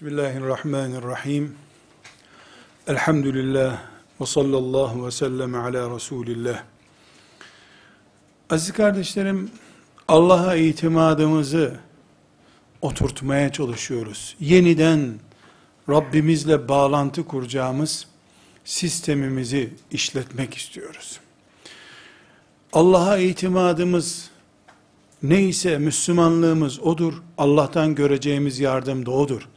Bismillahirrahmanirrahim. Elhamdülillah ve sallallahu ve sellem ala Resulillah. Aziz kardeşlerim, Allah'a itimadımızı oturtmaya çalışıyoruz. Yeniden Rabbimizle bağlantı kuracağımız sistemimizi işletmek istiyoruz. Allah'a itimadımız neyse Müslümanlığımız odur. Allah'tan göreceğimiz yardım da odur.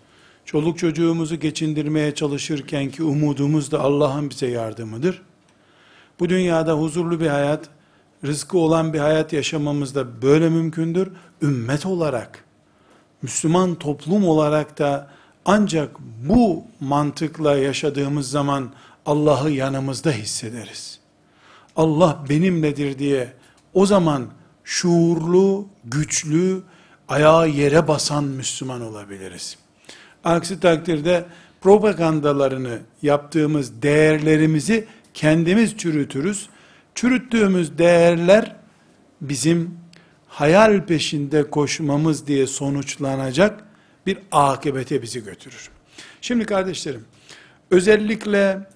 Çoluk çocuğumuzu geçindirmeye çalışırken ki umudumuz da Allah'ın bize yardımıdır. Bu dünyada huzurlu bir hayat, rızkı olan bir hayat yaşamamız da böyle mümkündür. Ümmet olarak, Müslüman toplum olarak da ancak bu mantıkla yaşadığımız zaman Allah'ı yanımızda hissederiz. Allah benimledir diye o zaman şuurlu, güçlü, ayağı yere basan Müslüman olabiliriz. Aksi takdirde propagandalarını yaptığımız değerlerimizi kendimiz çürütürüz. Çürüttüğümüz değerler bizim hayal peşinde koşmamız diye sonuçlanacak bir akibete bizi götürür. Şimdi kardeşlerim, özellikle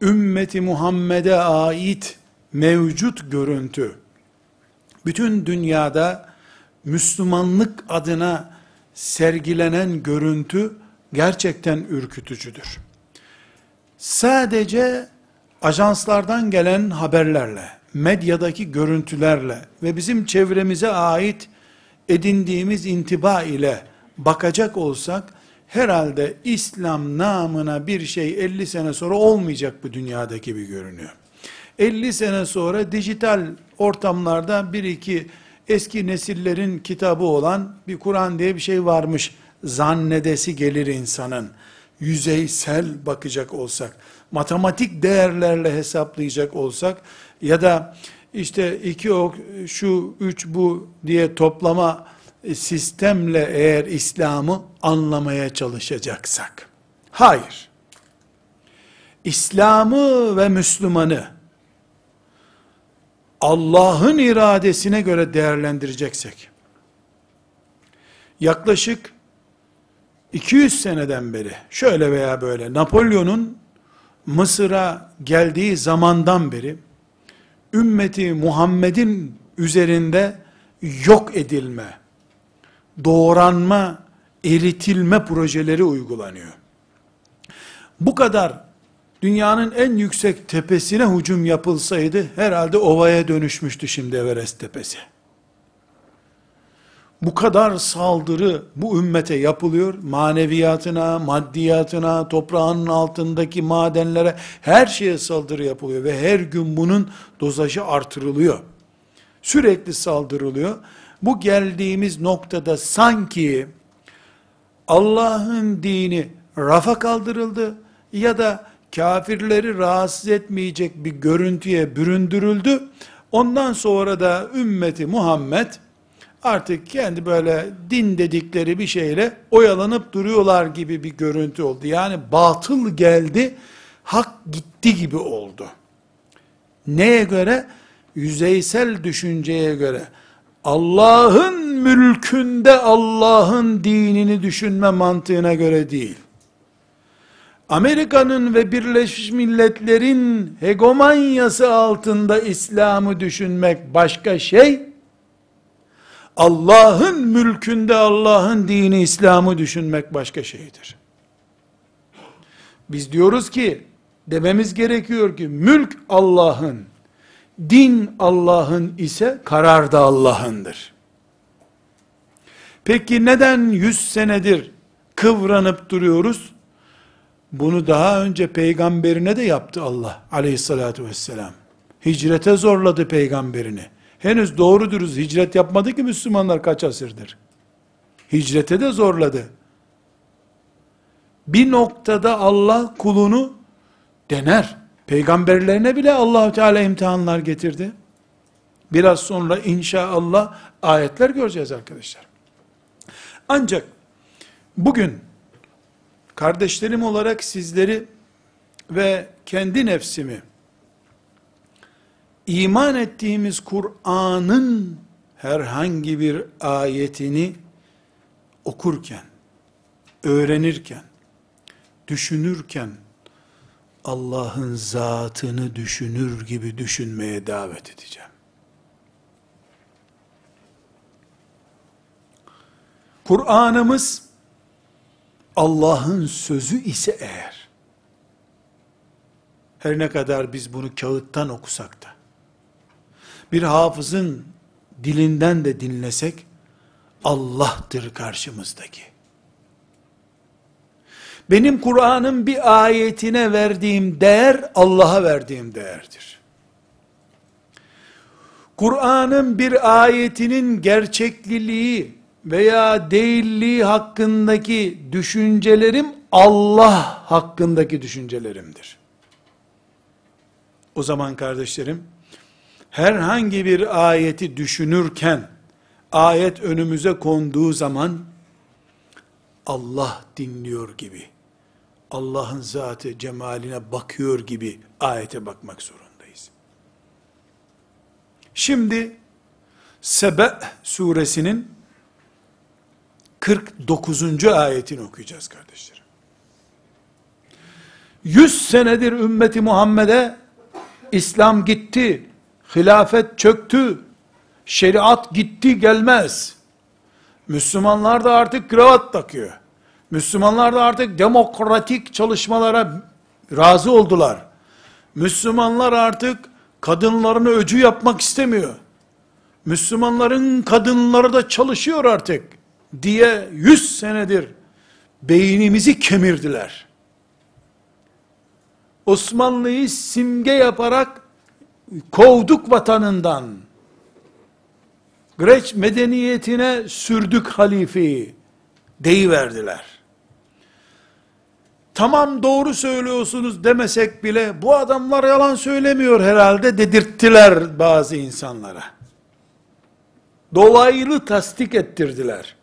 ümmeti Muhammed'e ait mevcut görüntü, bütün dünyada Müslümanlık adına sergilenen görüntü gerçekten ürkütücüdür. Sadece ajanslardan gelen haberlerle, medyadaki görüntülerle ve bizim çevremize ait edindiğimiz intiba ile bakacak olsak, herhalde İslam namına bir şey 50 sene sonra olmayacak bu dünyadaki gibi görünüyor. 50 sene sonra dijital ortamlarda bir iki eski nesillerin kitabı olan bir Kur'an diye bir şey varmış zannedesi gelir insanın. Yüzeysel bakacak olsak, matematik değerlerle hesaplayacak olsak ya da işte iki ok şu üç bu diye toplama sistemle eğer İslam'ı anlamaya çalışacaksak. Hayır. İslam'ı ve Müslüman'ı Allah'ın iradesine göre değerlendireceksek, yaklaşık 200 seneden beri, şöyle veya böyle, Napolyon'un Mısır'a geldiği zamandan beri, ümmeti Muhammed'in üzerinde yok edilme, doğranma, eritilme projeleri uygulanıyor. Bu kadar dünyanın en yüksek tepesine hücum yapılsaydı herhalde ovaya dönüşmüştü şimdi Everest tepesi. Bu kadar saldırı bu ümmete yapılıyor. Maneviyatına, maddiyatına, toprağın altındaki madenlere her şeye saldırı yapılıyor ve her gün bunun dozajı artırılıyor. Sürekli saldırılıyor. Bu geldiğimiz noktada sanki Allah'ın dini rafa kaldırıldı ya da kafirleri rahatsız etmeyecek bir görüntüye büründürüldü. Ondan sonra da ümmeti Muhammed artık kendi böyle din dedikleri bir şeyle oyalanıp duruyorlar gibi bir görüntü oldu. Yani batıl geldi, hak gitti gibi oldu. Neye göre? Yüzeysel düşünceye göre. Allah'ın mülkünde Allah'ın dinini düşünme mantığına göre değil. Amerika'nın ve Birleşmiş Milletler'in hegemonyası altında İslam'ı düşünmek başka şey, Allah'ın mülkünde Allah'ın dini İslam'ı düşünmek başka şeydir. Biz diyoruz ki, dememiz gerekiyor ki, mülk Allah'ın, din Allah'ın ise karar da Allah'ındır. Peki neden yüz senedir kıvranıp duruyoruz? Bunu daha önce peygamberine de yaptı Allah aleyhissalatü vesselam. Hicrete zorladı peygamberini. Henüz doğru dürüst hicret yapmadı ki Müslümanlar kaç asırdır. Hicrete de zorladı. Bir noktada Allah kulunu dener. Peygamberlerine bile Allahu Teala imtihanlar getirdi. Biraz sonra inşallah ayetler göreceğiz arkadaşlar. Ancak bugün kardeşlerim olarak sizleri ve kendi nefsimi iman ettiğimiz Kur'an'ın herhangi bir ayetini okurken öğrenirken, düşünürken, Allah'ın zatını düşünür gibi düşünmeye davet edeceğim. Kur'an'ımız Allah'ın sözü ise eğer, her ne kadar biz bunu kağıttan okusak da, bir hafızın dilinden de dinlesek, Allah'tır karşımızdaki. Benim Kur'an'ın bir ayetine verdiğim değer, Allah'a verdiğim değerdir. Kur'an'ın bir ayetinin gerçekliliği veya değilliği hakkındaki düşüncelerim, Allah hakkındaki düşüncelerimdir. O zaman kardeşlerim, herhangi bir ayeti düşünürken, ayet önümüze konduğu zaman, Allah dinliyor gibi, Allah'ın zatı cemaline bakıyor gibi ayete bakmak zorundayız. Şimdi Sebe suresinin 49. ayetini okuyacağız kardeşlerim. 100 senedir ümmeti Muhammed'e İslam gitti, hilafet çöktü, şeriat gitti gelmez. Müslümanlar da artık kravat takıyor. Müslümanlar da artık demokratik çalışmalara razı oldular. Müslümanlar artık kadınlarını öcü yapmak istemiyor. Müslümanların kadınları da çalışıyor artık diye yüz senedir beynimizi kemirdiler. Osmanlı'yı simge yaparak kovduk vatanından. Greç medeniyetine sürdük halifeyi deyiverdiler. Tamam doğru söylüyorsunuz demesek bile bu adamlar yalan söylemiyor herhalde dedirttiler bazı insanlara. Dolaylı tasdik ettirdiler.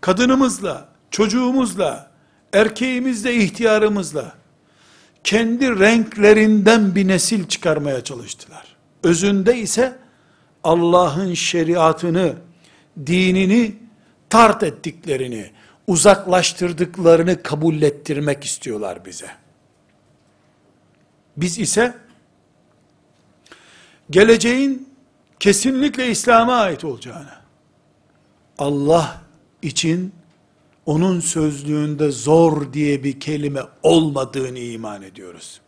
Kadınımızla, çocuğumuzla, erkeğimizle, ihtiyarımızla kendi renklerinden bir nesil çıkarmaya çalıştılar. Özünde ise Allah'ın şeriatını, dinini tart ettiklerini, uzaklaştırdıklarını kabul ettirmek istiyorlar bize. Biz ise geleceğin kesinlikle İslam'a ait olacağını, Allah için onun sözlüğünde zor diye bir kelime olmadığını iman ediyoruz.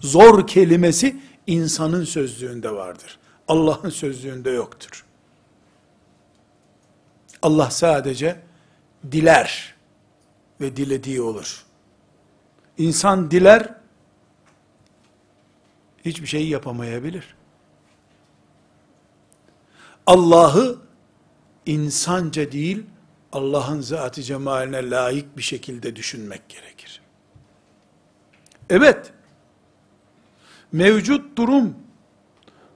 Zor kelimesi insanın sözlüğünde vardır. Allah'ın sözlüğünde yoktur. Allah sadece diler ve dilediği olur. İnsan diler, hiçbir şey yapamayabilir. Allah'ı insanca değil, Allah'ın zatı cemaline layık bir şekilde düşünmek gerekir. Evet, mevcut durum,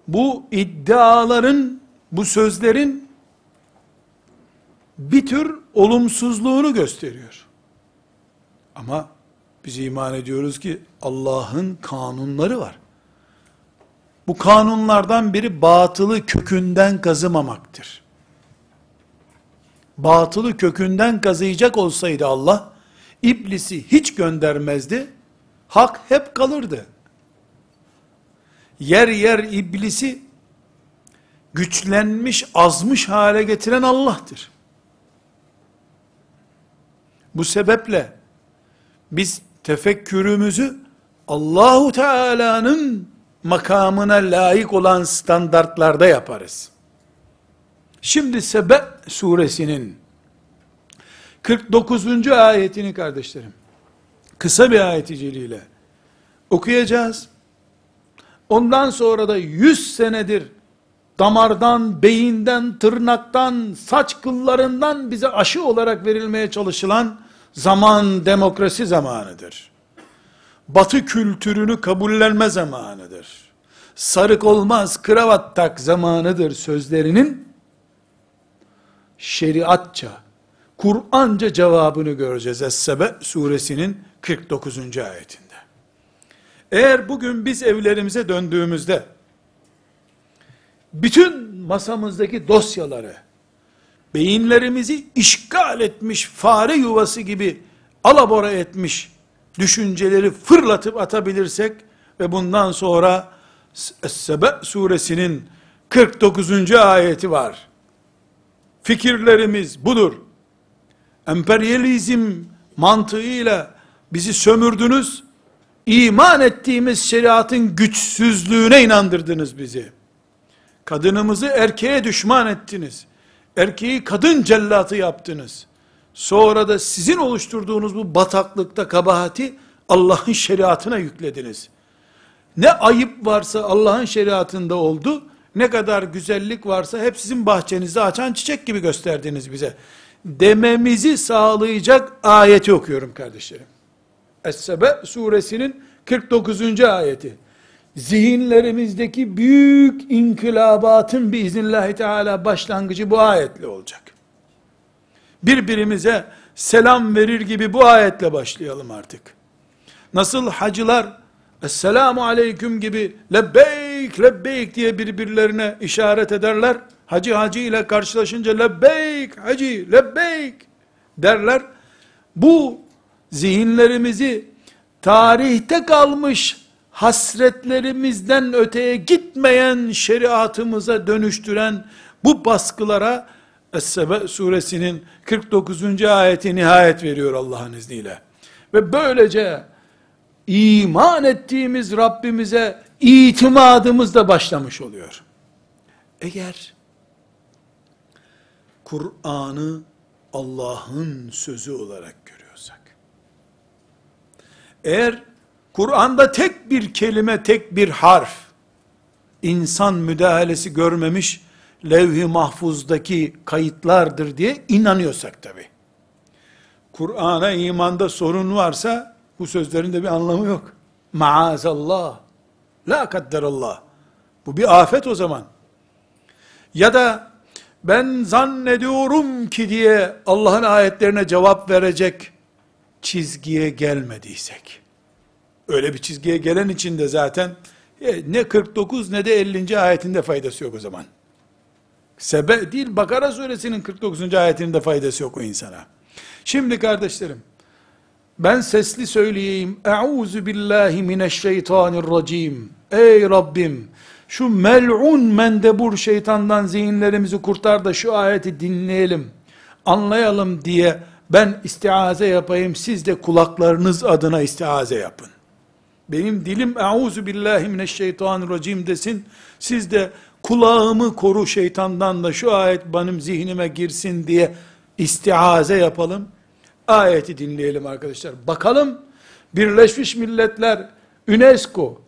bu iddiaların, bu sözlerin bir tür olumsuzluğunu gösteriyor. Ama biz iman ediyoruz ki Allah'ın kanunları var. Bu kanunlardan biri batılı kökünden kazımamaktır. Batılı kökünden kazıyacak olsaydı Allah, iblisi hiç göndermezdi, hak hep kalırdı. Yer yer iblisi güçlenmiş, azmış hale getiren Allah'tır. Bu sebeple biz tefekkürümüzü Allahu Teala'nın makamına layık olan standartlarda yaparız. Şimdi Sebe suresinin 49. ayetini kardeşlerim, kısa bir ayeti okuyacağız. Ondan sonra da 100 senedir damardan, beyinden, tırnaktan, saç kıllarından bize aşı olarak verilmeye çalışılan zaman demokrasi zamanıdır. Batı kültürünü kabullenme zamanıdır. Sarık olmaz, kravat tak zamanıdır sözlerinin şeriatça, Kur'anca cevabını göreceğiz. Es-Sebe suresinin 49. ayetinde. Eğer bugün biz evlerimize döndüğümüzde bütün masamızdaki dosyaları beyinlerimizi işgal etmiş fare yuvası gibi alabora etmiş düşünceleri fırlatıp atabilirsek ve bundan sonra Es-Sebe suresinin 49. ayeti var. Fikirlerimiz budur. Emperyalizm mantığıyla bizi sömürdünüz. İman ettiğimiz şeriatın güçsüzlüğüne inandırdınız bizi. Kadınımızı erkeğe düşman ettiniz. Erkeği kadın cellatı yaptınız. Sonra da sizin oluşturduğunuz bu bataklıkta kabahati Allah'ın şeriatına yüklediniz. Ne ayıp varsa Allah'ın şeriatında oldu, ne kadar güzellik varsa hep sizin bahçenizde açan çiçek gibi gösterdiniz bize. Dememizi sağlayacak ayeti okuyorum kardeşlerim. Es-Sebe suresinin 49. ayeti. Zihinlerimizdeki büyük inkılabatın biiznillahü teala başlangıcı bu ayetle olacak. Birbirimize selam verir gibi bu ayetle başlayalım artık. Nasıl hacılar Esselamu aleyküm gibi lebbeyk lebbeyk diye birbirlerine işaret ederler. Hacı hacı ile karşılaşınca lebbeyk hacı lebbeyk derler. Bu zihinlerimizi tarihte kalmış hasretlerimizden öteye gitmeyen şeriatımıza dönüştüren bu baskılara Es-Sebe suresinin 49. ayeti nihayet veriyor Allah'ın izniyle. Ve böylece iman ettiğimiz Rabbimize itimadımız da başlamış oluyor. Eğer Kur'an'ı Allah'ın sözü olarak görüyorsak, eğer Kur'an'da tek bir kelime, tek bir harf, insan müdahalesi görmemiş, levh-i mahfuzdaki kayıtlardır diye inanıyorsak tabi. Kur'an'a imanda sorun varsa, bu sözlerin de bir anlamı yok. Maazallah. La kadderallah. Bu bir afet o zaman. Ya da ben zannediyorum ki diye Allah'ın ayetlerine cevap verecek çizgiye gelmediysek. Öyle bir çizgiye gelen için de zaten e, ne 49 ne de 50. ayetinde faydası yok o zaman. Sebe değil Bakara suresinin 49. ayetinde faydası yok o insana. Şimdi kardeşlerim ben sesli söyleyeyim. Euzu billahi mineşşeytanirracim. Ey Rabbim şu mel'un mendebur şeytandan zihinlerimizi kurtar da şu ayeti dinleyelim, anlayalım diye ben istiaze yapayım, siz de kulaklarınız adına istiaze yapın. Benim dilim euzu billahi mineşşeytanirracim desin, siz de kulağımı koru şeytandan da şu ayet benim zihnime girsin diye istiaze yapalım. Ayeti dinleyelim arkadaşlar. Bakalım Birleşmiş Milletler, UNESCO,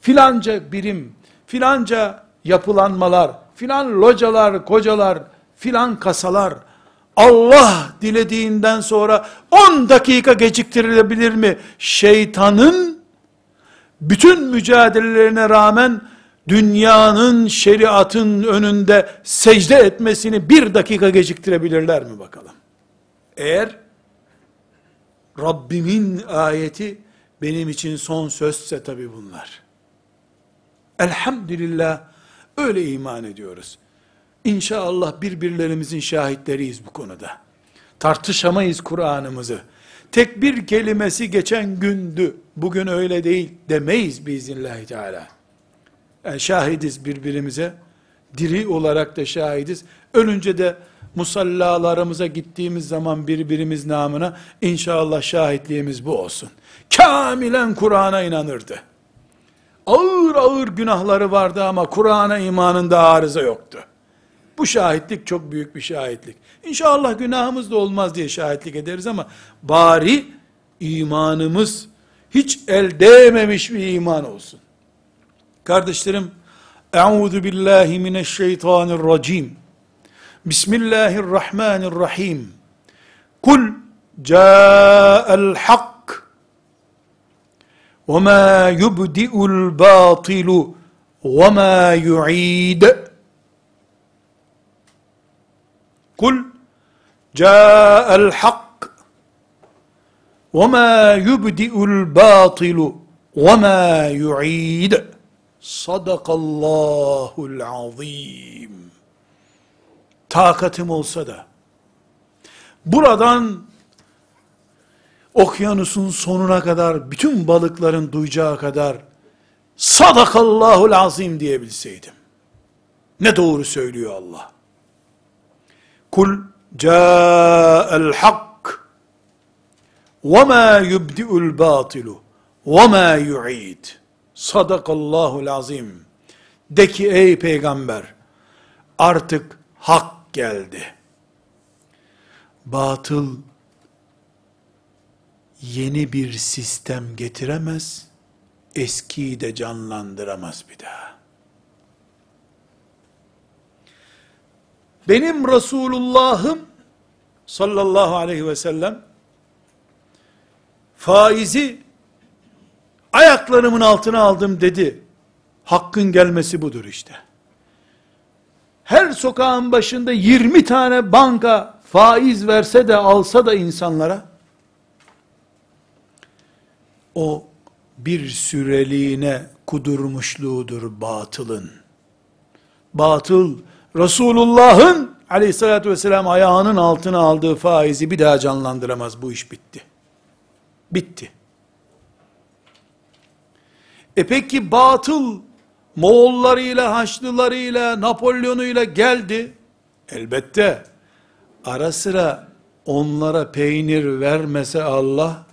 filanca birim, filanca yapılanmalar, filan localar, kocalar, filan kasalar, Allah dilediğinden sonra 10 dakika geciktirilebilir mi? Şeytanın bütün mücadelelerine rağmen dünyanın şeriatın önünde secde etmesini bir dakika geciktirebilirler mi bakalım? Eğer Rabbimin ayeti benim için son sözse tabi bunlar. Elhamdülillah öyle iman ediyoruz. İnşallah birbirlerimizin şahitleriyiz bu konuda. Tartışamayız Kur'an'ımızı. Tek bir kelimesi geçen gündü, bugün öyle değil demeyiz biiznillahü teala. Yani şahidiz birbirimize, diri olarak da şahidiz. Ölünce de musallalarımıza gittiğimiz zaman birbirimiz namına inşallah şahitliğimiz bu olsun. Kamilen Kur'an'a inanırdı. Ağır ağır günahları vardı ama Kur'an'a imanında arıza yoktu. Bu şahitlik çok büyük bir şahitlik. İnşallah günahımız da olmaz diye şahitlik ederiz ama bari imanımız hiç el değmemiş bir iman olsun. Kardeşlerim, Euzu billahi mineşşeytanirracim. Bismillahirrahmanirrahim. Kul ca'al hak ve ma yubdi'ul batilu ve ma yu'id. Kul ca'al hak ve ma yubdi'ul batilu ve ma yu'id. Sadakallahul azim. Takatım olsa da, buradan okyanusun sonuna kadar, bütün balıkların duyacağı kadar, sadakallahul azim diyebilseydim. Ne doğru söylüyor Allah. Kul ca'el hak ve ma yubdi'ul batilu ve ma yu'id. Sadakallahul azim. De ki ey peygamber artık hak geldi. Batıl yeni bir sistem getiremez, eskiyi de canlandıramaz bir daha. Benim Resulullah'ım sallallahu aleyhi ve sellem faizi ayaklarımın altına aldım dedi. Hakkın gelmesi budur işte. Her sokağın başında 20 tane banka faiz verse de alsa da insanlara o bir süreliğine kudurmuşluğudur batılın. Batıl Resulullah'ın aleyhissalatü vesselam ayağının altına aldığı faizi bir daha canlandıramaz. Bu iş bitti. Bitti. E peki batıl Moğollarıyla, Haçlılarıyla, Napolyonuyla geldi. Elbette ara sıra onlara peynir vermese Allah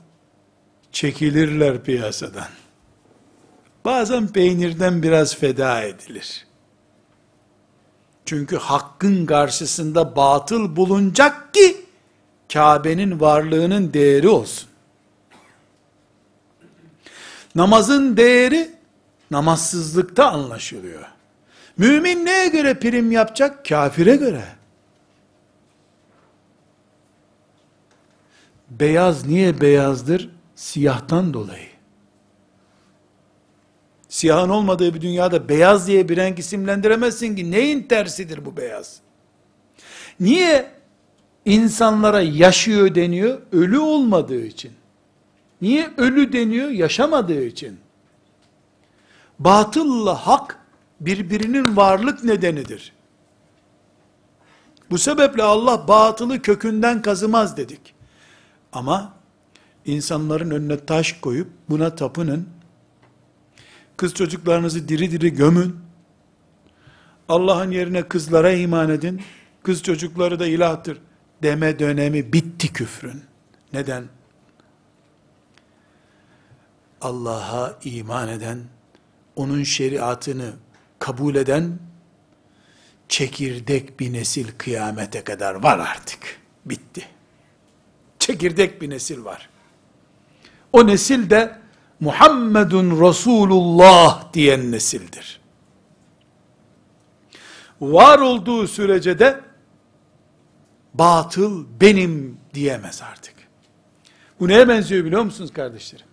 çekilirler piyasadan. Bazen peynirden biraz feda edilir. Çünkü hakkın karşısında batıl bulunacak ki Kabe'nin varlığının değeri olsun. Namazın değeri namazsızlıkta anlaşılıyor. Mümin neye göre prim yapacak? Kafire göre. Beyaz niye beyazdır? Siyahtan dolayı. Siyahın olmadığı bir dünyada beyaz diye bir renk isimlendiremezsin ki neyin tersidir bu beyaz? Niye insanlara yaşıyor deniyor? Ölü olmadığı için. Niye ölü deniyor? Yaşamadığı için. Batılla hak birbirinin varlık nedenidir. Bu sebeple Allah batılı kökünden kazımaz dedik. Ama insanların önüne taş koyup buna tapının, kız çocuklarınızı diri diri gömün, Allah'ın yerine kızlara iman edin, kız çocukları da ilahtır deme dönemi bitti küfrün. Neden? Allah'a iman eden, onun şeriatını kabul eden, çekirdek bir nesil kıyamete kadar var artık. Bitti. Çekirdek bir nesil var. O nesil de Muhammedun Resulullah diyen nesildir. Var olduğu sürece de batıl benim diyemez artık. Bu neye benziyor biliyor musunuz kardeşlerim?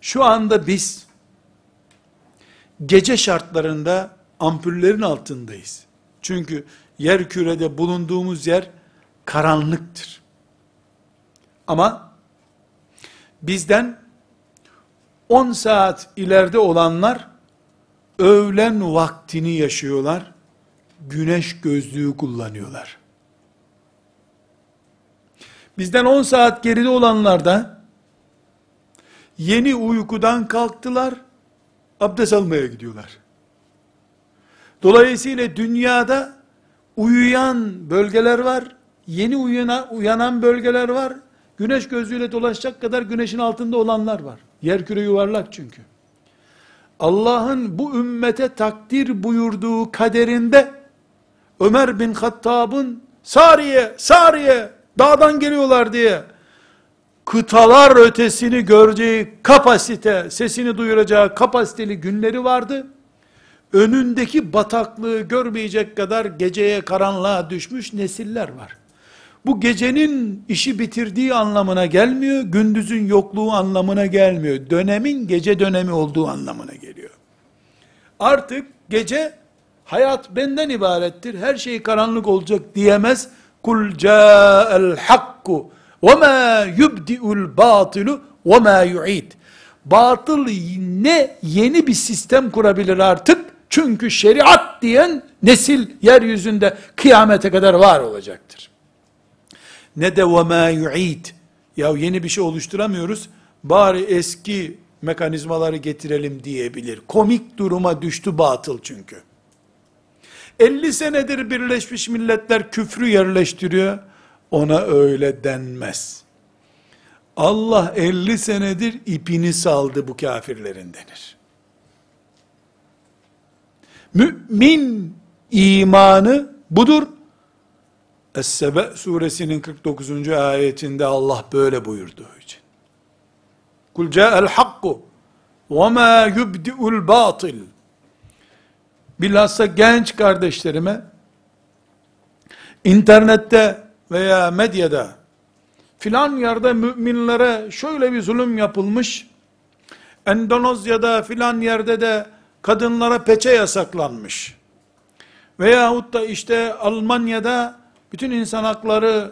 Şu anda biz gece şartlarında ampullerin altındayız. Çünkü yer kürede bulunduğumuz yer karanlıktır. Ama bizden 10 saat ileride olanlar öğlen vaktini yaşıyorlar. Güneş gözlüğü kullanıyorlar. Bizden 10 saat geride olanlar da yeni uykudan kalktılar, abdest almaya gidiyorlar. Dolayısıyla dünyada uyuyan bölgeler var, yeni uyana, uyanan bölgeler var, güneş gözlüğüyle dolaşacak kadar güneşin altında olanlar var. Yer küre yuvarlak çünkü. Allah'ın bu ümmete takdir buyurduğu kaderinde Ömer bin Hattab'ın Sariye, Sariye dağdan geliyorlar diye kıtalar ötesini göreceği kapasite, sesini duyuracağı kapasiteli günleri vardı. Önündeki bataklığı görmeyecek kadar geceye karanlığa düşmüş nesiller var. Bu gecenin işi bitirdiği anlamına gelmiyor, gündüzün yokluğu anlamına gelmiyor. Dönemin gece dönemi olduğu anlamına geliyor. Artık gece hayat benden ibarettir, her şey karanlık olacak diyemez. Kul ca'el hakku yubdi'ul batilu ve ma yu'id. Batıl ne yeni bir sistem kurabilir artık? Çünkü şeriat diyen nesil yeryüzünde kıyamete kadar var olacaktır. Ne de ma yu'id. Ya yeni bir şey oluşturamıyoruz. Bari eski mekanizmaları getirelim diyebilir. Komik duruma düştü batıl çünkü. 50 senedir Birleşmiş Milletler küfrü yerleştiriyor. Ona öyle denmez. Allah 50 senedir ipini saldı bu kafirlerin denir. Mümin imanı budur. Es-Sebe suresinin 49. ayetinde Allah böyle buyurduğu için. Kul ca'el hakku ve ma yubdi'ul batil. Bilhassa genç kardeşlerime internette veya medyada filan yerde müminlere şöyle bir zulüm yapılmış, Endonezya'da filan yerde de kadınlara peçe yasaklanmış. Veyahut da işte Almanya'da bütün insan hakları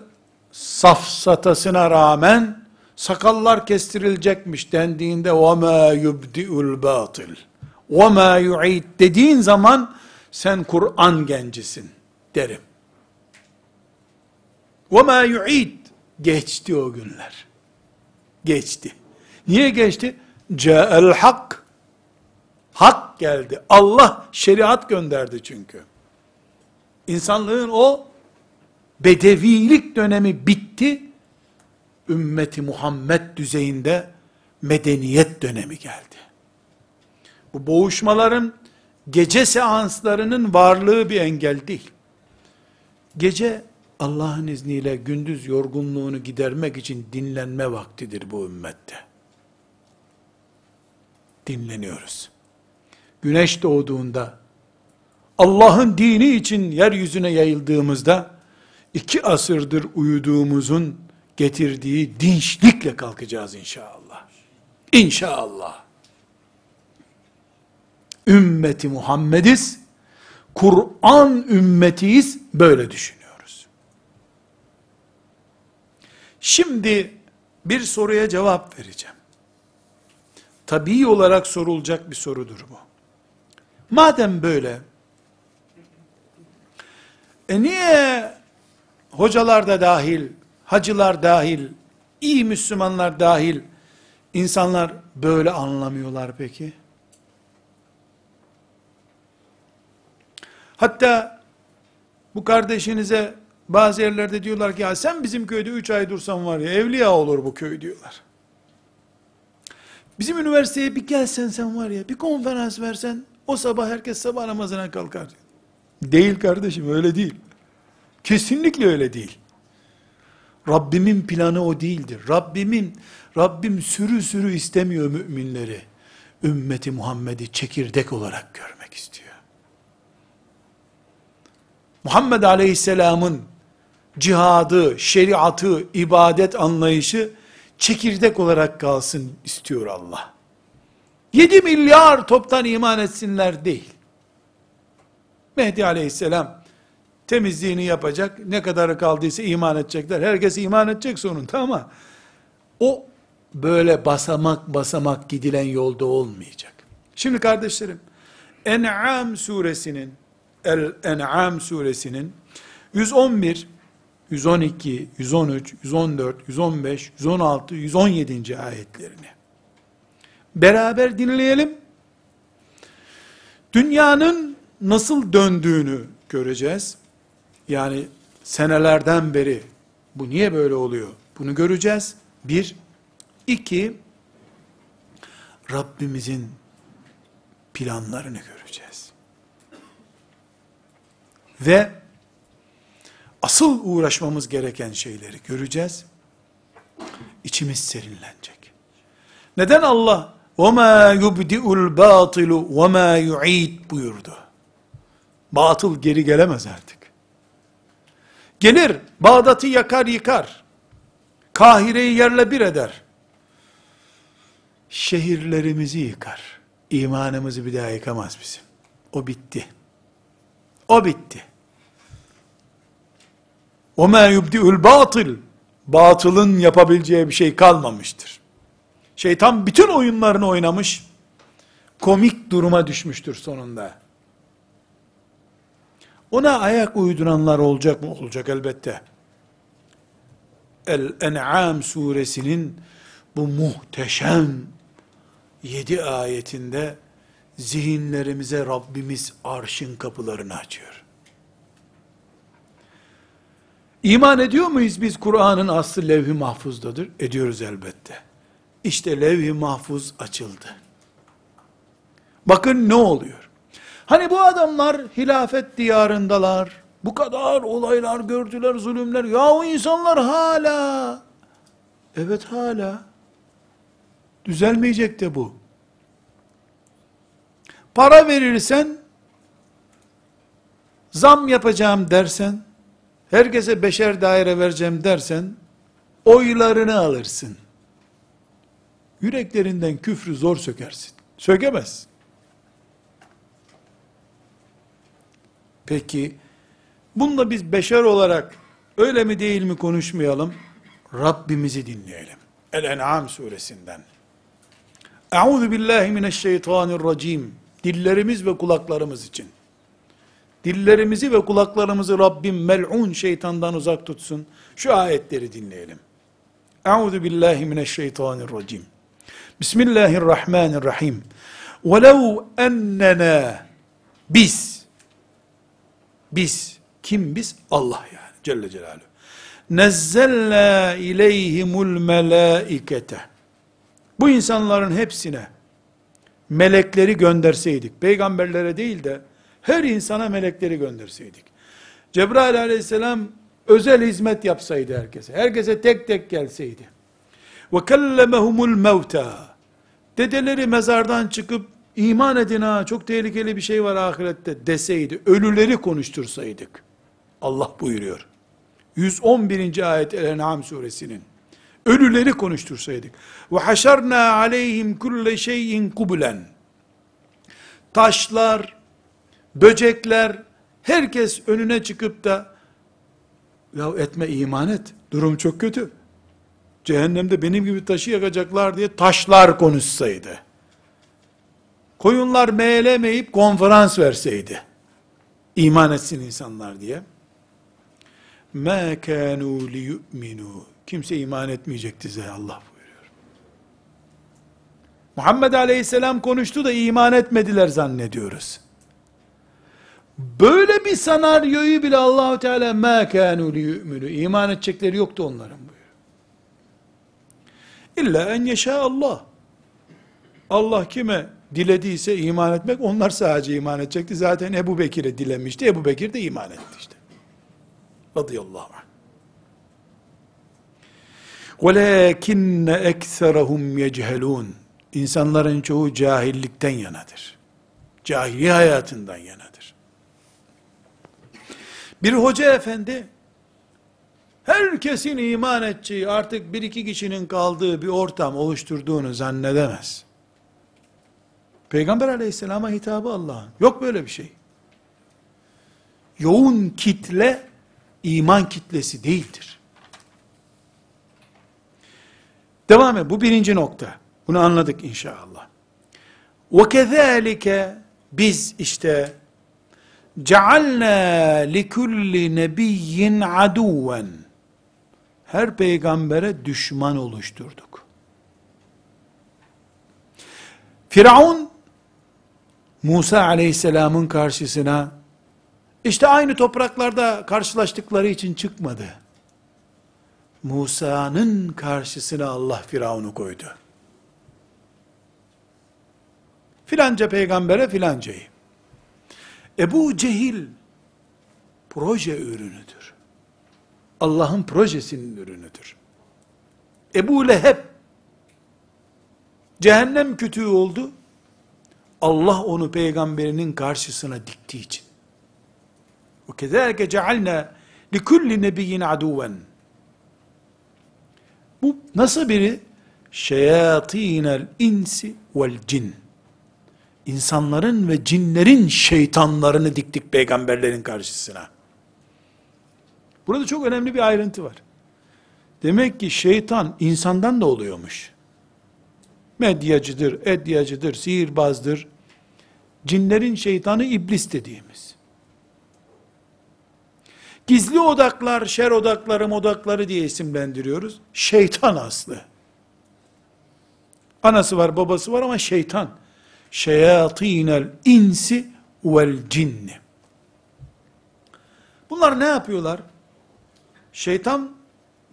safsatasına rağmen sakallar kestirilecekmiş dendiğinde وَمَا يُبْدِئُ الْبَاطِلِ وَمَا يُعِيدْ dediğin zaman sen Kur'an gencisin derim. وَمَا يُعِيدْ geçti o günler. Geçti. Niye geçti? Ca'el hak. Hak geldi. Allah şeriat gönderdi çünkü. İnsanlığın o bedevilik dönemi bitti. Ümmeti Muhammed düzeyinde medeniyet dönemi geldi. Bu boğuşmaların gece seanslarının varlığı bir engel değil. Gece Allah'ın izniyle gündüz yorgunluğunu gidermek için dinlenme vaktidir bu ümmette. Dinleniyoruz. Güneş doğduğunda, Allah'ın dini için yeryüzüne yayıldığımızda, iki asırdır uyuduğumuzun getirdiği dinçlikle kalkacağız inşallah. İnşallah. Ümmeti Muhammediz, Kur'an ümmetiyiz, böyle düşünüyoruz. Şimdi bir soruya cevap vereceğim. Tabii olarak sorulacak bir sorudur bu. Madem böyle, e niye hocalar da dahil, hacılar dahil, iyi Müslümanlar dahil, insanlar böyle anlamıyorlar peki? Hatta bu kardeşinize bazı yerlerde diyorlar ki ya sen bizim köyde 3 ay dursan var ya evliya olur bu köy diyorlar. Bizim üniversiteye bir gelsen sen var ya bir konferans versen o sabah herkes sabah namazına kalkar. Değil kardeşim öyle değil. Kesinlikle öyle değil. Rabbimin planı o değildir. Rabbimin, Rabbim sürü sürü istemiyor müminleri. Ümmeti Muhammed'i çekirdek olarak görmek istiyor. Muhammed Aleyhisselam'ın cihadı, şeriatı, ibadet anlayışı çekirdek olarak kalsın istiyor Allah. 7 milyar toptan iman etsinler değil. Mehdi Aleyhisselam temizliğini yapacak. Ne kadarı kaldıysa iman edecekler. Herkes iman edecek sonunda ama o böyle basamak basamak gidilen yolda olmayacak. Şimdi kardeşlerim, En'am suresinin El-En'am suresinin 111, 112, 113, 114, 115, 116, 117. ayetlerini beraber dinleyelim. Dünyanın nasıl döndüğünü göreceğiz. Yani senelerden beri bu niye böyle oluyor? Bunu göreceğiz. Bir. iki Rabbimizin planlarını göreceğiz. Ve asıl uğraşmamız gereken şeyleri göreceğiz. İçimiz serinlenecek. Neden Allah وَمَا يُبْدِئُ الْبَاطِلُ وَمَا يُعِيدُ buyurdu. Batıl geri gelemez artık. Gelir, Bağdat'ı yakar yıkar. Kahire'yi yerle bir eder. Şehirlerimizi yıkar. İmanımızı bir daha yıkamaz bizim. O bitti. O bitti. وَمَا يُبْدِئُ الْبَاطِلِ Batılın yapabileceği bir şey kalmamıştır. Şeytan bütün oyunlarını oynamış, komik duruma düşmüştür sonunda. Ona ayak uyduranlar olacak mı? Olacak elbette. El-En'am suresinin bu muhteşem yedi ayetinde zihinlerimize Rabbimiz arşın kapılarını açıyor. İman ediyor muyuz biz Kur'an'ın aslı levh-i mahfuzdadır? Ediyoruz elbette. İşte levh-i mahfuz açıldı. Bakın ne oluyor? Hani bu adamlar hilafet diyarındalar. Bu kadar olaylar gördüler, zulümler. Ya o insanlar hala. Evet hala. Düzelmeyecek de bu. Para verirsen, zam yapacağım dersen, herkese beşer daire vereceğim dersen, oylarını alırsın. Yüreklerinden küfrü zor sökersin. Sökemezsin. Peki, bununla biz beşer olarak öyle mi değil mi konuşmayalım? Rabbimizi dinleyelim. El-En'am suresinden. Euzu billahi mineşşeytanirracim. Dillerimiz ve kulaklarımız için. Dillerimizi ve kulaklarımızı Rabbim mel'un şeytandan uzak tutsun. Şu ayetleri dinleyelim. Euzu billahi mineşşeytanirracim. Bismillahirrahmanirrahim. Velev ennena biz biz kim biz? Allah yani Celle Celaluhu. Nezzelna ileyhimul melaikete. Bu insanların hepsine melekleri gönderseydik, peygamberlere değil de her insana melekleri gönderseydik. Cebrail aleyhisselam özel hizmet yapsaydı herkese, herkese tek tek gelseydi. Ve kellemehumul mevta. Dedeleri mezardan çıkıp iman edin ha çok tehlikeli bir şey var ahirette deseydi, ölüleri konuştursaydık. Allah buyuruyor. 111. ayet El-En'am suresinin. Ölüleri konuştursaydık. Ve haşarna aleyhim kulle şeyin kubulen. Taşlar, böcekler, herkes önüne çıkıp da ya etme iman et. Durum çok kötü. Cehennemde benim gibi taşı yakacaklar diye taşlar konuşsaydı. Koyunlar meğlemeyip konferans verseydi. iman etsin insanlar diye. مَا كَانُوا لِيُؤْمِنُوا Kimse iman etmeyecekti size Allah buyuruyor. Muhammed Aleyhisselam konuştu da iman etmediler zannediyoruz. Böyle bir senaryoyu bile Allahu Teala ma kanu liyu'minu iman edecekleri yoktu onların buyuruyor. İlla en yeşâ Allah. Allah kime dilediyse iman etmek onlar sadece iman edecekti. Zaten Ebu Bekir'e dilemişti. Ebu Bekir de iman etti işte. Radıyallahu anh. وَلَكِنَّ اَكْثَرَهُمْ يَجْهَلُونَ İnsanların çoğu cahillikten yanadır. Cahili hayatından yanadır. Bir hoca efendi, herkesin iman edeceği, artık bir iki kişinin kaldığı bir ortam oluşturduğunu zannedemez. Peygamber aleyhisselama hitabı Allah'ın. Yok böyle bir şey. Yoğun kitle, iman kitlesi değildir. Devam et. Bu birinci nokta. Bunu anladık inşallah. وَكَذَٰلِكَ Biz işte cealna likulli nebiyyin aduven her peygambere düşman oluşturduk. Firavun Musa aleyhisselamın karşısına işte aynı topraklarda karşılaştıkları için çıkmadı. Musa'nın karşısına Allah Firavun'u koydu. Filanca peygambere filancayı. Ebu Cehil proje ürünüdür. Allah'ın projesinin ürünüdür. Ebu Leheb cehennem kütüğü oldu. Allah onu peygamberinin karşısına diktiği için. وَكَذَٰلِكَ جَعَلْنَا لِكُلِّ نَبِيِّنْ عَدُوًا Bu nasıl biri? Şeyatinel insi vel cin. İnsanların ve cinlerin şeytanlarını diktik peygamberlerin karşısına. Burada çok önemli bir ayrıntı var. Demek ki şeytan insandan da oluyormuş. Medyacıdır, edyacıdır, sihirbazdır. Cinlerin şeytanı iblis dediğimiz. Gizli odaklar, şer odakları, odakları diye isimlendiriyoruz. Şeytan aslı. Anası var, babası var ama şeytan. Şeyatinel insi vel cinni. Bunlar ne yapıyorlar? Şeytan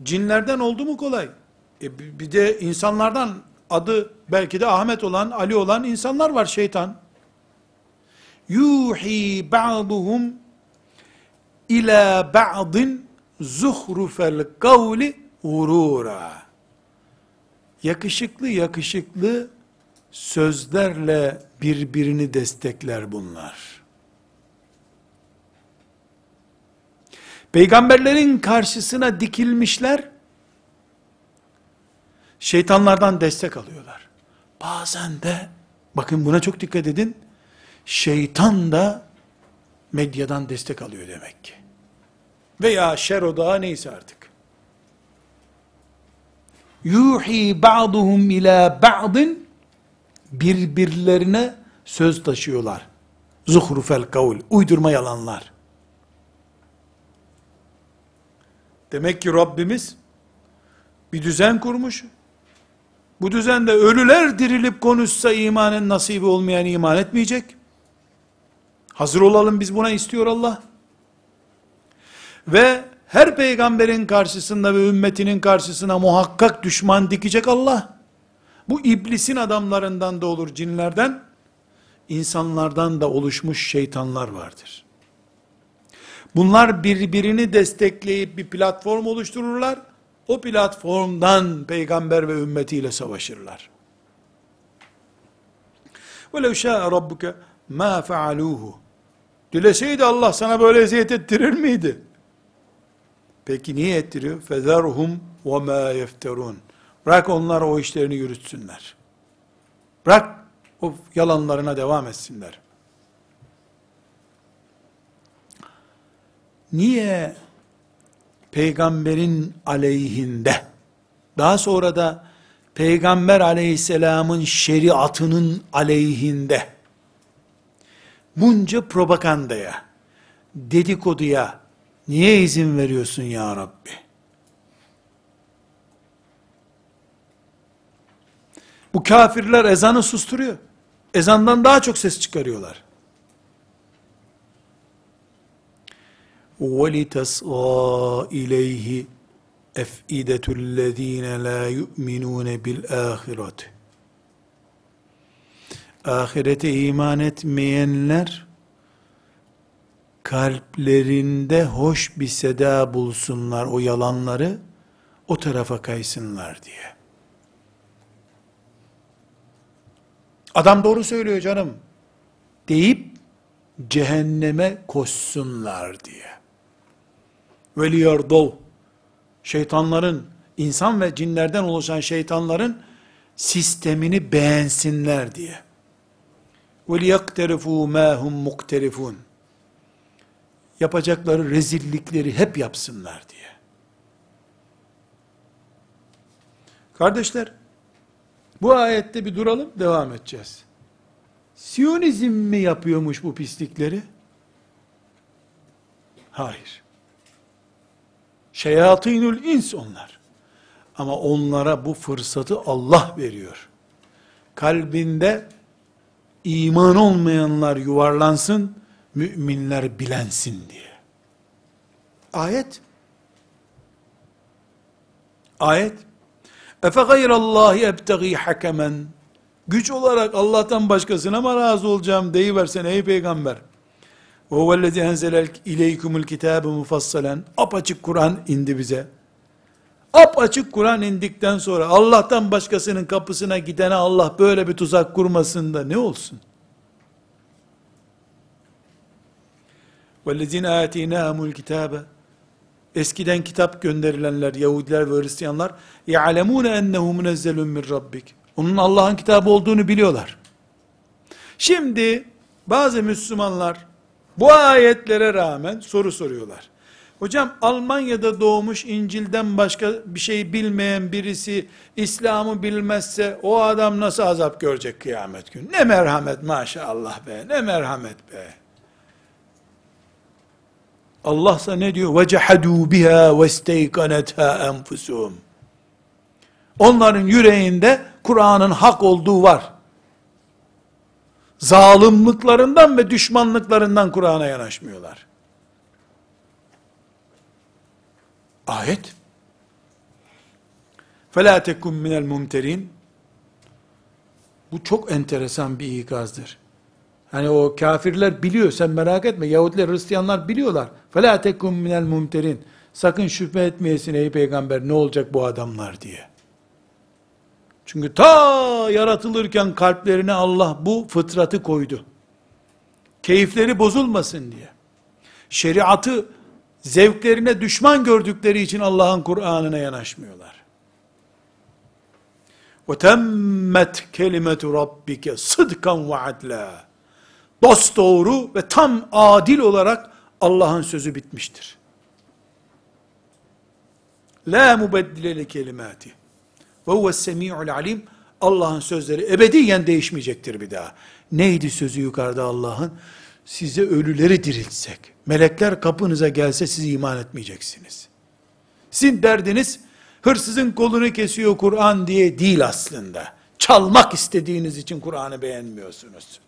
cinlerden oldu mu kolay? E bir de insanlardan adı belki de Ahmet olan, Ali olan insanlar var şeytan. Yuhi ba'duhum ila ba'din zuhrufel kavli gurura. Yakışıklı yakışıklı sözlerle birbirini destekler bunlar. Peygamberlerin karşısına dikilmişler, şeytanlardan destek alıyorlar. Bazen de, bakın buna çok dikkat edin, şeytan da medyadan destek alıyor demek ki. Veya şer odağı neyse artık. Yuhi ba'duhum ila ba'din birbirlerine söz taşıyorlar. Zuhrufel kavl, uydurma yalanlar. Demek ki Rabbimiz bir düzen kurmuş. Bu düzende ölüler dirilip konuşsa imanın nasibi olmayan iman etmeyecek. Hazır olalım biz buna istiyor Allah. Ve her peygamberin karşısında ve ümmetinin karşısına muhakkak düşman dikecek Allah. Bu iblisin adamlarından da olur cinlerden, insanlardan da oluşmuş şeytanlar vardır. Bunlar birbirini destekleyip bir platform oluştururlar. O platformdan peygamber ve ümmetiyle savaşırlar. وَلَوْ شَاءَ رَبُّكَ مَا فَعَلُوهُ Dileseydi Allah sana böyle eziyet ettirir miydi? Peki niye ettiriyor? فَذَرْهُمْ وَمَا يَفْتَرُونَ Bırak onlar o işlerini yürütsünler. Bırak o yalanlarına devam etsinler. Niye peygamberin aleyhinde, daha sonra da peygamber aleyhisselamın şeriatının aleyhinde, bunca propagandaya, dedikoduya niye izin veriyorsun ya Rabbi? Bu kafirler ezanı susturuyor. Ezandan daha çok ses çıkarıyorlar. وَلِتَسْغَى اِلَيْهِ اَفْئِدَةُ الَّذ۪ينَ لَا يُؤْمِنُونَ بِالْآخِرَةِ Ahirete iman etmeyenler, kalplerinde hoş bir seda bulsunlar o yalanları, o tarafa kaysınlar diye. Adam doğru söylüyor canım deyip cehenneme koşsunlar diye. Veliyardov şeytanların insan ve cinlerden oluşan şeytanların sistemini beğensinler diye. وَلِيَقْتَرِفُوا مَا هُمْ مُقْتَرِفُونَ Yapacakları rezillikleri hep yapsınlar diye. Kardeşler, bu ayette bir duralım, devam edeceğiz. Siyonizm mi yapıyormuş bu pislikleri? Hayır. Şeyatinül ins onlar. Ama onlara bu fırsatı Allah veriyor. Kalbinde iman olmayanlar yuvarlansın, müminler bilensin diye. Ayet. Ayet. Efe gayrallahi ebtegi hakemen. Güç olarak Allah'tan başkasına mı razı olacağım deyiversen ey peygamber. Ve huvellezi enzele ileykumul kitabe mufassalen. Apaçık Kur'an indi bize. Apaçık Kur'an indikten sonra Allah'tan başkasının kapısına gidene Allah böyle bir tuzak kurmasın da ne olsun? وَالَّذِينَ آتِينَاهُمُ الْكِتَابَ Eskiden kitap gönderilenler, Yahudiler ve Hristiyanlar, يَعْلَمُونَ اَنَّهُ مُنَزَّلٌ مِنْ رَبِّكِ Onun Allah'ın kitabı olduğunu biliyorlar. Şimdi, bazı Müslümanlar, bu ayetlere rağmen soru soruyorlar. Hocam Almanya'da doğmuş İncil'den başka bir şey bilmeyen birisi İslam'ı bilmezse o adam nasıl azap görecek kıyamet günü? Ne merhamet maşallah be, ne merhamet be. Allah ise ne diyor? وَجَحَدُوا بِهَا وَاسْتَيْقَنَتْهَا أَنْفُسُهُمْ Onların yüreğinde Kur'an'ın hak olduğu var. Zalimlıklarından ve düşmanlıklarından Kur'an'a yanaşmıyorlar. Ayet. فَلَا تَكُمْ مِنَ الْمُمْتَرِينَ Bu çok enteresan bir ikazdır. Hani o kafirler biliyor, sen merak etme. Yahudiler, Hristiyanlar biliyorlar. فَلَا تَكُمْ مِنَ الْمُمْتَرِينَ Sakın şüphe etmeyesin ey peygamber ne olacak bu adamlar diye. Çünkü ta yaratılırken kalplerine Allah bu fıtratı koydu. Keyifleri bozulmasın diye. Şeriatı zevklerine düşman gördükleri için Allah'ın Kur'an'ına yanaşmıyorlar. وَتَمَّتْ كَلِمَةُ رَبِّكَ صِدْقًا وَعَدْلًا Dost doğru ve tam adil olarak Allah'ın sözü bitmiştir. La mubeddile li kelimati. Ve huves semi'ul alim. Allah'ın sözleri ebediyen değişmeyecektir bir daha. Neydi sözü yukarıda Allah'ın? Size ölüleri diriltsek, melekler kapınıza gelse siz iman etmeyeceksiniz. Sizin derdiniz, hırsızın kolunu kesiyor Kur'an diye değil aslında. Çalmak istediğiniz için Kur'an'ı beğenmiyorsunuz.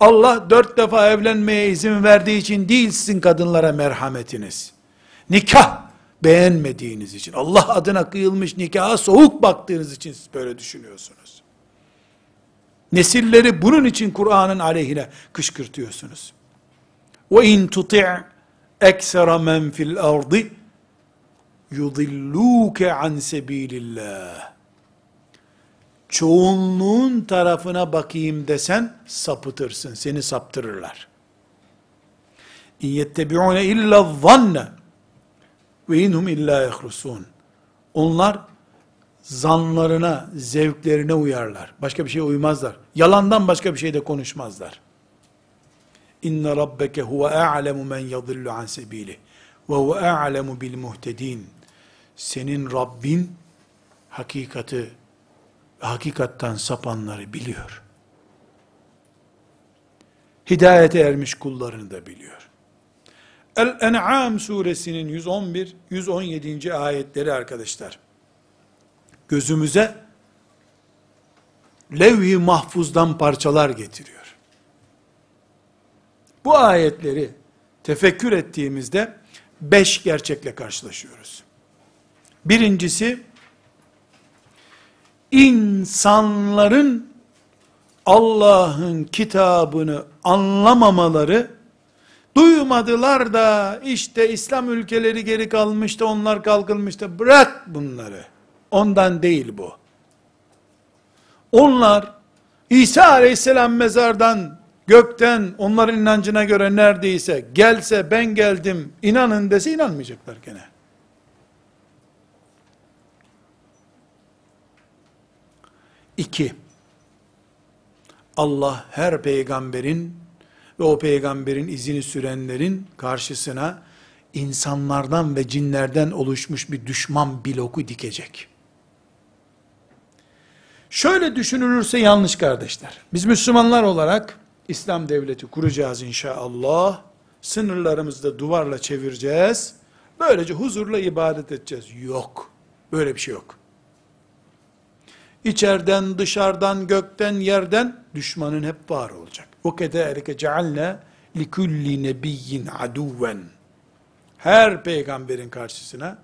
Allah dört defa evlenmeye izin verdiği için değil sizin kadınlara merhametiniz. Nikah beğenmediğiniz için, Allah adına kıyılmış nikaha soğuk baktığınız için siz böyle düşünüyorsunuz. Nesilleri bunun için Kur'an'ın aleyhine kışkırtıyorsunuz. Ve in tuti' eksera men fil ardı yudilluke an sebilillah. Çoğunluğun tarafına bakayım desen sapıtırsın, seni saptırırlar. İn yettebi'une illa zanne ve inhum illa yahrusun. Onlar zanlarına, zevklerine uyarlar. Başka bir şeye uymazlar. Yalandan başka bir şey de konuşmazlar. İnne rabbeke huve a'lemu men yadillu an sebili ve huve a'lemu bil muhtedin. Senin Rabbin hakikati hakikattan sapanları biliyor. Hidayete ermiş kullarını da biliyor. El-En'am suresinin 111, 117. ayetleri arkadaşlar. Gözümüze levh-i mahfuzdan parçalar getiriyor. Bu ayetleri tefekkür ettiğimizde beş gerçekle karşılaşıyoruz. Birincisi, insanların Allah'ın kitabını anlamamaları, duymadılar da işte İslam ülkeleri geri kalmıştı, onlar kalkılmıştı, bırak bunları. Ondan değil bu. Onlar, İsa aleyhisselam mezardan, gökten, onların inancına göre neredeyse, gelse ben geldim, inanın dese inanmayacaklar gene. İki, Allah her peygamberin ve o peygamberin izini sürenlerin karşısına insanlardan ve cinlerden oluşmuş bir düşman bloku dikecek. Şöyle düşünülürse yanlış kardeşler. Biz Müslümanlar olarak İslam devleti kuracağız inşallah. Sınırlarımızda duvarla çevireceğiz. Böylece huzurla ibadet edeceğiz. Yok. Böyle bir şey yok. İçeriden, dışarıdan, gökten, yerden düşmanın hep var olacak. O kederike cealne likulli nebiyyin aduven. Her peygamberin karşısına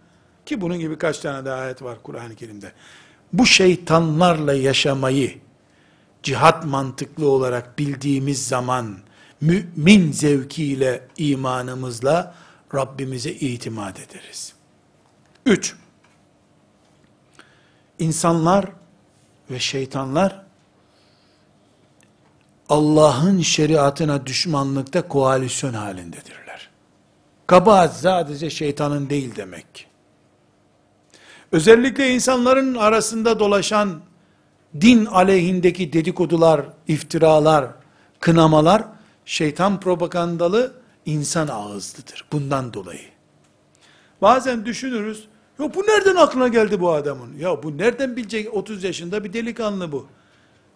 ki bunun gibi kaç tane daha ayet var Kur'an-ı Kerim'de. Bu şeytanlarla yaşamayı cihat mantıklı olarak bildiğimiz zaman mümin zevkiyle imanımızla Rabbimize itimat ederiz. Üç, insanlar ve şeytanlar Allah'ın şeriatına düşmanlıkta koalisyon halindedirler. Kabahat sadece şeytanın değil demek. Özellikle insanların arasında dolaşan din aleyhindeki dedikodular, iftiralar, kınamalar şeytan propagandalı insan ağızlıdır. Bundan dolayı. Bazen düşünürüz, ya bu nereden aklına geldi bu adamın? Ya bu nereden bilecek 30 yaşında bir delikanlı bu.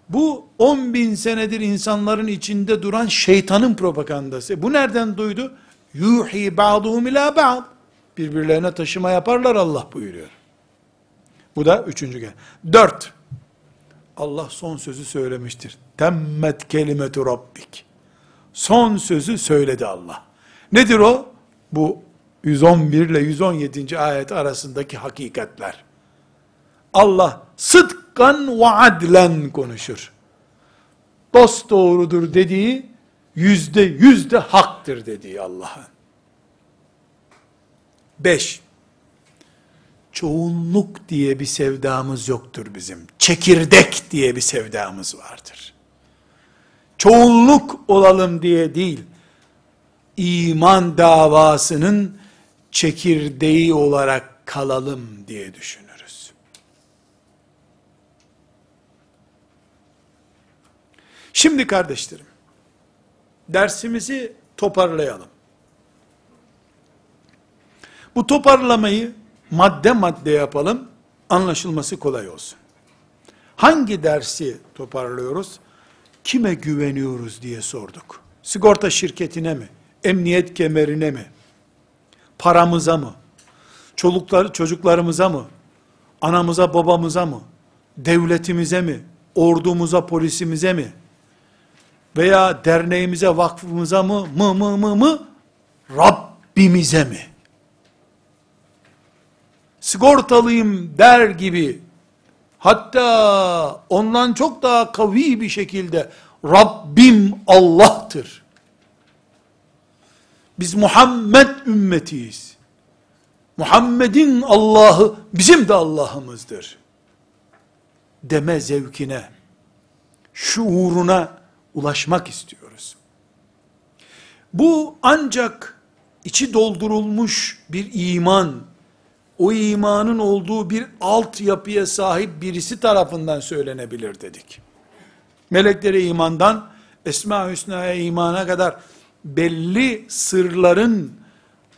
Bu 10 bin senedir insanların içinde duran şeytanın propagandası. Bu nereden duydu? Yuhi ba'duhum ila ba'd. Birbirlerine taşıma yaparlar Allah buyuruyor. Bu da üçüncü kez. Dört. Allah son sözü söylemiştir. Temmet kelimetu rabbik. Son sözü söyledi Allah. Nedir o? Bu 111 ile 117. ayet arasındaki hakikatler. Allah sıdkan ve adlen konuşur. Dost doğrudur dediği yüzde yüzde haktır dediği Allah'ın. Beş, çoğunluk diye bir sevdamız yoktur bizim. Çekirdek diye bir sevdamız vardır. Çoğunluk olalım diye değil, iman davasının çekirdeği olarak kalalım diye düşünürüz. Şimdi kardeşlerim, dersimizi toparlayalım. Bu toparlamayı madde madde yapalım, anlaşılması kolay olsun. Hangi dersi toparlıyoruz? Kime güveniyoruz diye sorduk. Sigorta şirketine mi? Emniyet kemerine mi? Paramıza mı? Çoluklar, çocuklarımıza mı? Anamıza, babamıza mı? Devletimize mi? Ordumuza, polisimize mi? Veya derneğimize, vakfımıza mı? Mı mı mı mı? Rabbimize mi? sigortalıyım der gibi hatta ondan çok daha kavi bir şekilde Rabbim Allah'tır. Biz Muhammed ümmetiyiz. Muhammed'in Allah'ı bizim de Allah'ımızdır. Deme zevkine, şuuruna ulaşmak istiyoruz. Bu ancak içi doldurulmuş bir iman, o imanın olduğu bir altyapıya sahip birisi tarafından söylenebilir dedik. Meleklere imandan Esma Hüsna'ya imana kadar belli sırların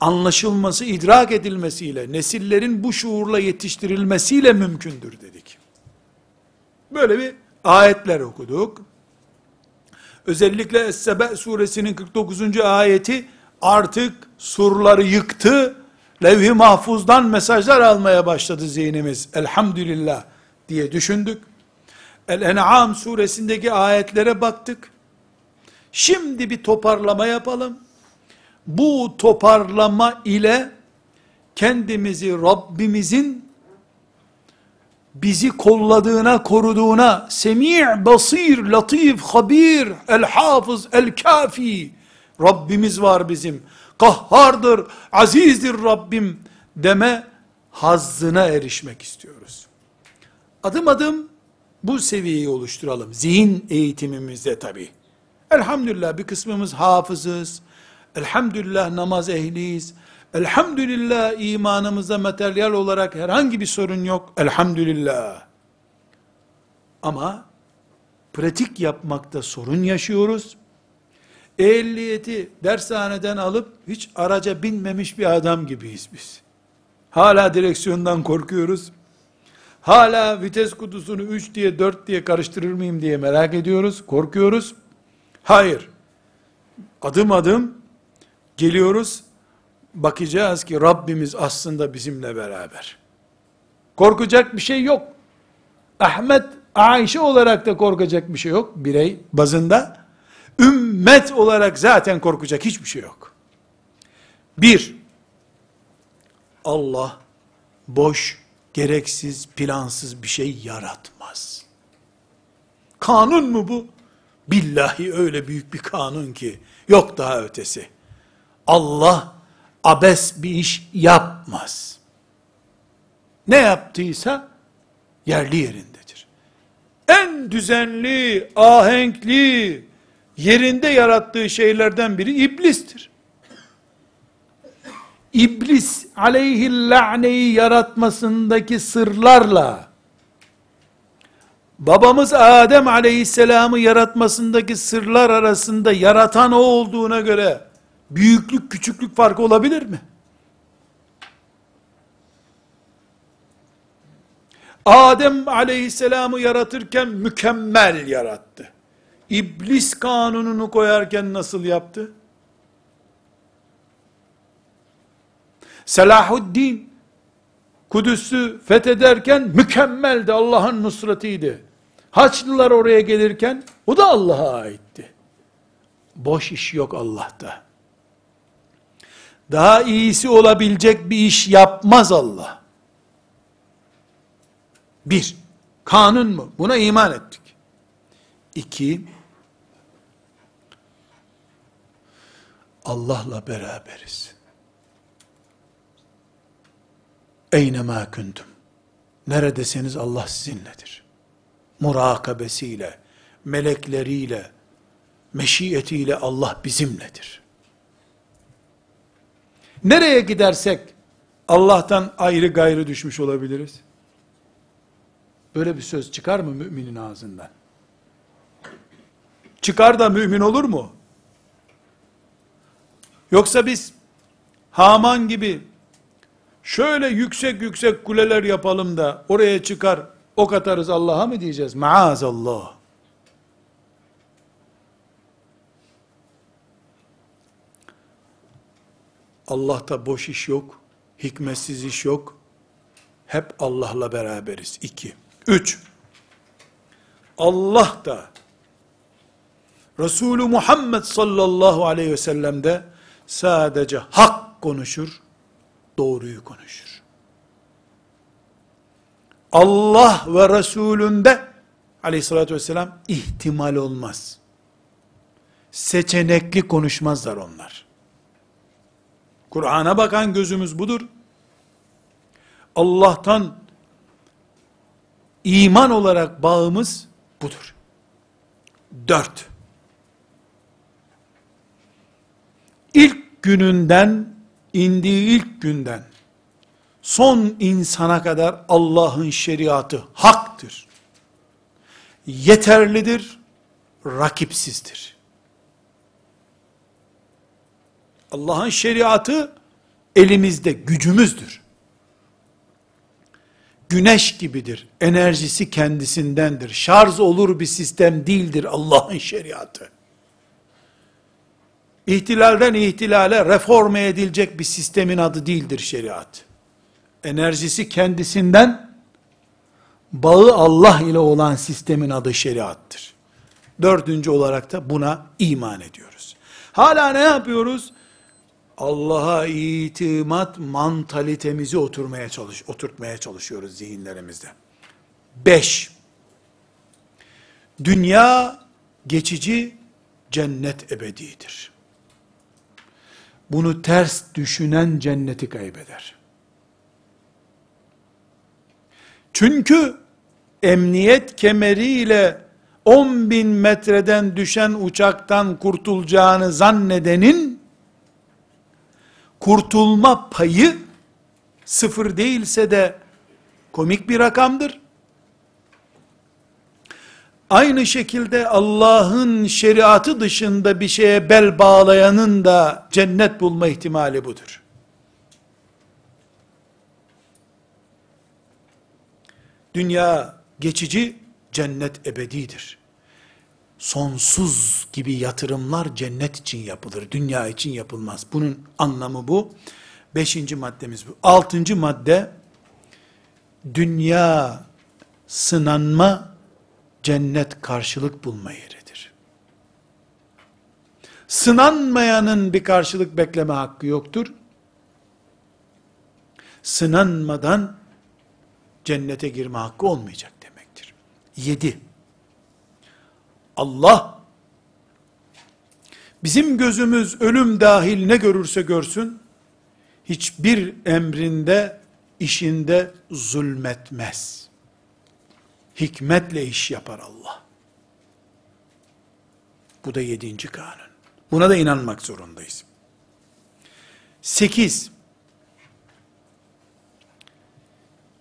anlaşılması, idrak edilmesiyle, nesillerin bu şuurla yetiştirilmesiyle mümkündür dedik. Böyle bir ayetler okuduk. Özellikle Es-Sebe suresinin 49. ayeti artık surları yıktı, levh-i mahfuzdan mesajlar almaya başladı zihnimiz. Elhamdülillah diye düşündük. El-En'am suresindeki ayetlere baktık. Şimdi bir toparlama yapalım. Bu toparlama ile kendimizi Rabbimizin bizi kolladığına, koruduğuna, semi' basir, latif, habir, el hafız, el kafi, Rabbimiz var bizim kahhardır, azizdir Rabbim deme hazzına erişmek istiyoruz. Adım adım bu seviyeyi oluşturalım. Zihin eğitimimizde tabi. Elhamdülillah bir kısmımız hafızız. Elhamdülillah namaz ehliyiz. Elhamdülillah imanımızda materyal olarak herhangi bir sorun yok. Elhamdülillah. Ama pratik yapmakta sorun yaşıyoruz ehliyeti dershaneden alıp hiç araca binmemiş bir adam gibiyiz biz. Hala direksiyondan korkuyoruz. Hala vites kutusunu 3 diye 4 diye karıştırır mıyım diye merak ediyoruz, korkuyoruz. Hayır. Adım adım geliyoruz. Bakacağız ki Rabbimiz aslında bizimle beraber. Korkacak bir şey yok. Ahmet, Ayşe olarak da korkacak bir şey yok birey bazında. Ümmet olarak zaten korkacak hiçbir şey yok. Bir, Allah boş, gereksiz, plansız bir şey yaratmaz. Kanun mu bu? Billahi öyle büyük bir kanun ki, yok daha ötesi. Allah abes bir iş yapmaz. Ne yaptıysa yerli yerindedir. En düzenli, ahenkli, yerinde yarattığı şeylerden biri iblistir. İblis aleyhillâneyi yaratmasındaki sırlarla babamız Adem aleyhisselamı yaratmasındaki sırlar arasında yaratan o olduğuna göre büyüklük küçüklük farkı olabilir mi? Adem aleyhisselamı yaratırken mükemmel yarattı. İblis kanununu koyarken nasıl yaptı? Selahuddin Kudüs'ü fethederken mükemmeldi. Allah'ın nusratıydı. Haçlılar oraya gelirken o da Allah'a aitti. Boş iş yok Allah'ta. Daha iyisi olabilecek bir iş yapmaz Allah. Bir, kanun mu? Buna iman ettik. İki, Allah'la beraberiz. Eynemâ kuntum. Neredeseniz Allah sizinledir. Murakabesiyle, melekleriyle, meşiyetiyle Allah bizimledir. Nereye gidersek Allah'tan ayrı gayrı düşmüş olabiliriz. Böyle bir söz çıkar mı müminin ağzından? Çıkar da mümin olur mu? Yoksa biz Haman gibi şöyle yüksek yüksek kuleler yapalım da oraya çıkar ok atarız Allah'a mı diyeceğiz? Maazallah. Allah'ta boş iş yok, hikmetsiz iş yok. Hep Allah'la beraberiz. İki. Üç. Allah da Resulü Muhammed sallallahu aleyhi ve sellem de sadece hak konuşur, doğruyu konuşur. Allah ve Resulünde aleyhissalatü vesselam ihtimal olmaz. Seçenekli konuşmazlar onlar. Kur'an'a bakan gözümüz budur. Allah'tan iman olarak bağımız budur. Dört. İlk gününden, indiği ilk günden, son insana kadar Allah'ın şeriatı haktır. Yeterlidir, rakipsizdir. Allah'ın şeriatı elimizde, gücümüzdür. Güneş gibidir. Enerjisi kendisindendir. Şarj olur bir sistem değildir Allah'ın şeriatı. İhtilalden ihtilale reforme edilecek bir sistemin adı değildir şeriat. Enerjisi kendisinden, bağı Allah ile olan sistemin adı şeriattır. Dördüncü olarak da buna iman ediyoruz. Hala ne yapıyoruz? Allah'a itimat mantalitemizi oturmaya çalış, oturtmaya çalışıyoruz zihinlerimizde. Beş, dünya geçici, cennet ebedidir. Bunu ters düşünen cenneti kaybeder. Çünkü emniyet kemeriyle 10 bin metreden düşen uçaktan kurtulacağını zannedenin kurtulma payı sıfır değilse de komik bir rakamdır. Aynı şekilde Allah'ın şeriatı dışında bir şeye bel bağlayanın da cennet bulma ihtimali budur. Dünya geçici, cennet ebedidir. Sonsuz gibi yatırımlar cennet için yapılır, dünya için yapılmaz. Bunun anlamı bu. Beşinci maddemiz bu. Altıncı madde, dünya sınanma, cennet karşılık bulma yeridir. Sınanmayanın bir karşılık bekleme hakkı yoktur. Sınanmadan cennete girme hakkı olmayacak demektir. Yedi. Allah bizim gözümüz ölüm dahil ne görürse görsün hiçbir emrinde işinde zulmetmez. Hikmetle iş yapar Allah. Bu da yedinci kanun. Buna da inanmak zorundayız. Sekiz,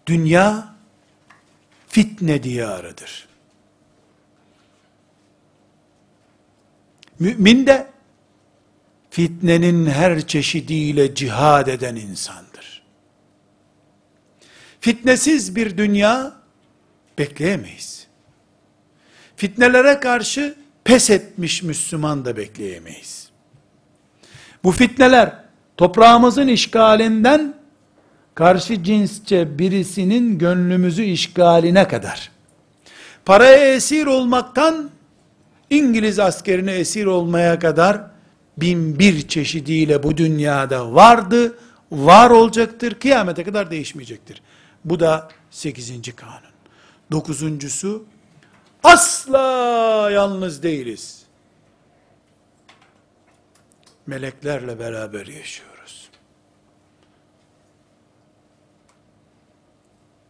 dünya fitne diyarıdır. Mümin de fitnenin her çeşidiyle cihad eden insandır. Fitnesiz bir dünya bekleyemeyiz. Fitnelere karşı pes etmiş Müslüman da bekleyemeyiz. Bu fitneler toprağımızın işgalinden karşı cinsçe birisinin gönlümüzü işgaline kadar, paraya esir olmaktan İngiliz askerine esir olmaya kadar bin bir çeşidiyle bu dünyada vardı, var olacaktır, kıyamete kadar değişmeyecektir. Bu da sekizinci kanun. Dokuzuncusu, asla yalnız değiliz. Meleklerle beraber yaşıyoruz.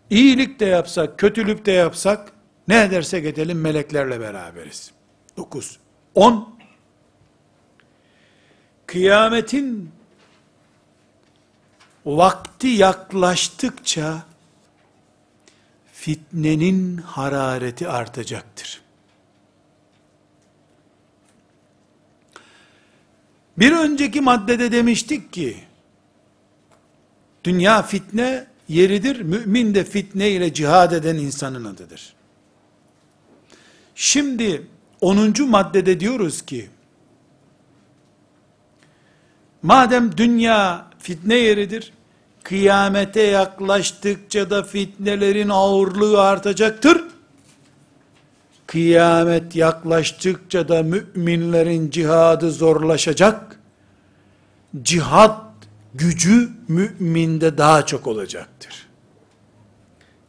İyilik de yapsak, kötülük de yapsak, ne edersek edelim meleklerle beraberiz. 9. 10. Kıyametin vakti yaklaştıkça fitnenin harareti artacaktır. Bir önceki maddede demiştik ki, dünya fitne yeridir, mümin de fitne ile cihad eden insanın adıdır. Şimdi 10. maddede diyoruz ki, madem dünya fitne yeridir, kıyamete yaklaştıkça da fitnelerin ağırlığı artacaktır. Kıyamet yaklaştıkça da müminlerin cihadı zorlaşacak. Cihad gücü müminde daha çok olacaktır.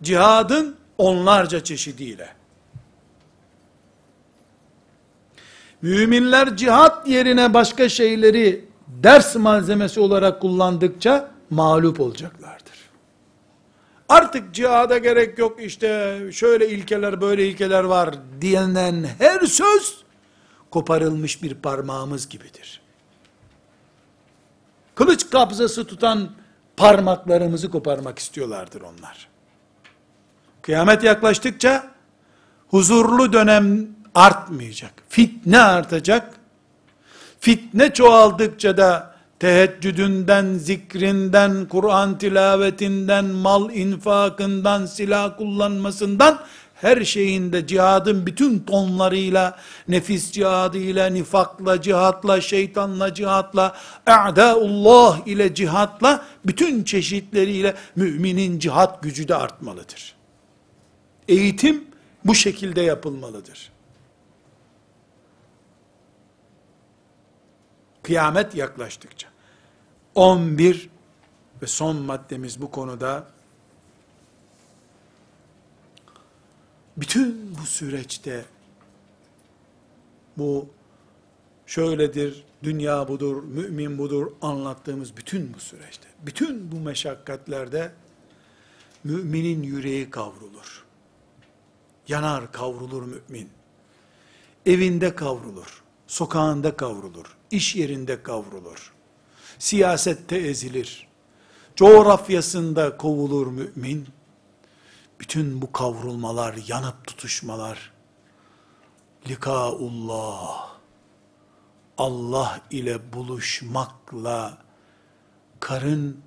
Cihadın onlarca çeşidiyle. Müminler cihat yerine başka şeyleri ders malzemesi olarak kullandıkça mağlup olacaklardır. Artık cihada gerek yok işte şöyle ilkeler böyle ilkeler var diyenen her söz koparılmış bir parmağımız gibidir. Kılıç kabzası tutan parmaklarımızı koparmak istiyorlardır onlar. Kıyamet yaklaştıkça huzurlu dönem artmayacak. Fitne artacak. Fitne çoğaldıkça da teheccüdünden, zikrinden, Kur'an tilavetinden, mal infakından, silah kullanmasından, her şeyinde cihadın bütün tonlarıyla, nefis cihadıyla, nifakla, cihatla, şeytanla, cihatla, a'daullah ile cihatla, bütün çeşitleriyle müminin cihat gücü de artmalıdır. Eğitim bu şekilde yapılmalıdır. Kıyamet yaklaştıkça. 11 ve son maddemiz bu konuda bütün bu süreçte bu şöyledir, dünya budur, mümin budur anlattığımız bütün bu süreçte, bütün bu meşakkatlerde müminin yüreği kavrulur. Yanar kavrulur mümin. Evinde kavrulur, sokağında kavrulur, iş yerinde kavrulur. Siyasette ezilir. Coğrafyasında kovulur mümin. Bütün bu kavrulmalar, yanıp tutuşmalar, likaullah, Allah ile buluşmakla, karın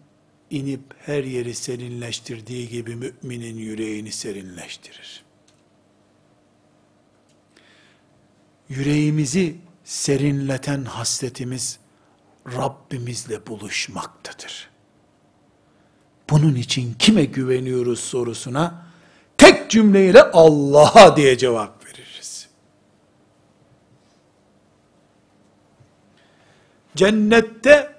inip her yeri serinleştirdiği gibi müminin yüreğini serinleştirir. Yüreğimizi serinleten hasletimiz Rabbimizle buluşmaktadır. Bunun için kime güveniyoruz sorusuna tek cümleyle Allah'a diye cevap veririz. Cennette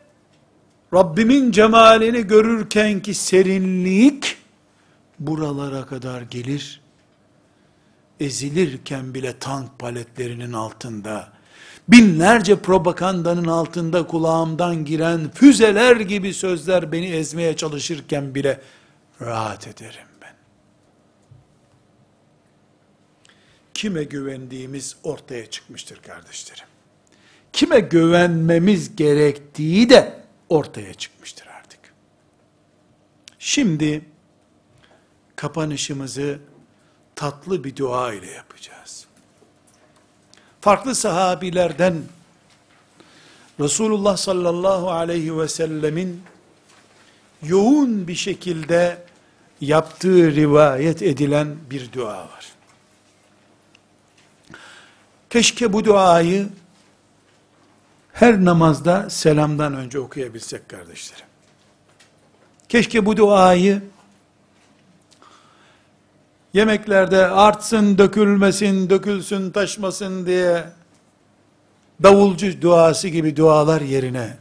Rabbimin cemalini görürken ki serinlik buralara kadar gelir. Ezilirken bile tank paletlerinin altında binlerce propagandanın altında kulağımdan giren füzeler gibi sözler beni ezmeye çalışırken bile rahat ederim ben. Kime güvendiğimiz ortaya çıkmıştır kardeşlerim. Kime güvenmemiz gerektiği de ortaya çıkmıştır artık. Şimdi kapanışımızı tatlı bir dua ile yapacağız farklı sahabilerden Resulullah sallallahu aleyhi ve sellemin yoğun bir şekilde yaptığı rivayet edilen bir dua var. Keşke bu duayı her namazda selamdan önce okuyabilsek kardeşlerim. Keşke bu duayı yemeklerde artsın, dökülmesin, dökülsün, taşmasın diye davulcu duası gibi dualar yerine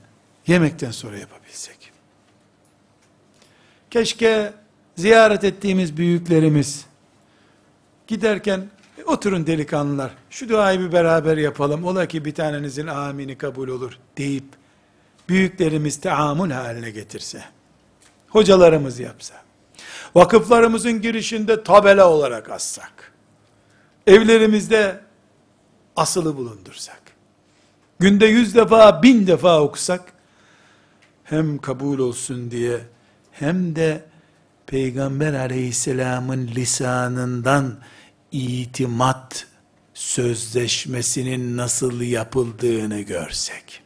yemekten sonra yapabilsek. Keşke ziyaret ettiğimiz büyüklerimiz giderken oturun delikanlılar şu duayı bir beraber yapalım ola ki bir tanenizin amini kabul olur deyip büyüklerimiz teamül haline getirse hocalarımız yapsa vakıflarımızın girişinde tabela olarak assak evlerimizde asılı bulundursak günde yüz defa bin defa okusak hem kabul olsun diye hem de Peygamber aleyhisselamın lisanından itimat sözleşmesinin nasıl yapıldığını görsek.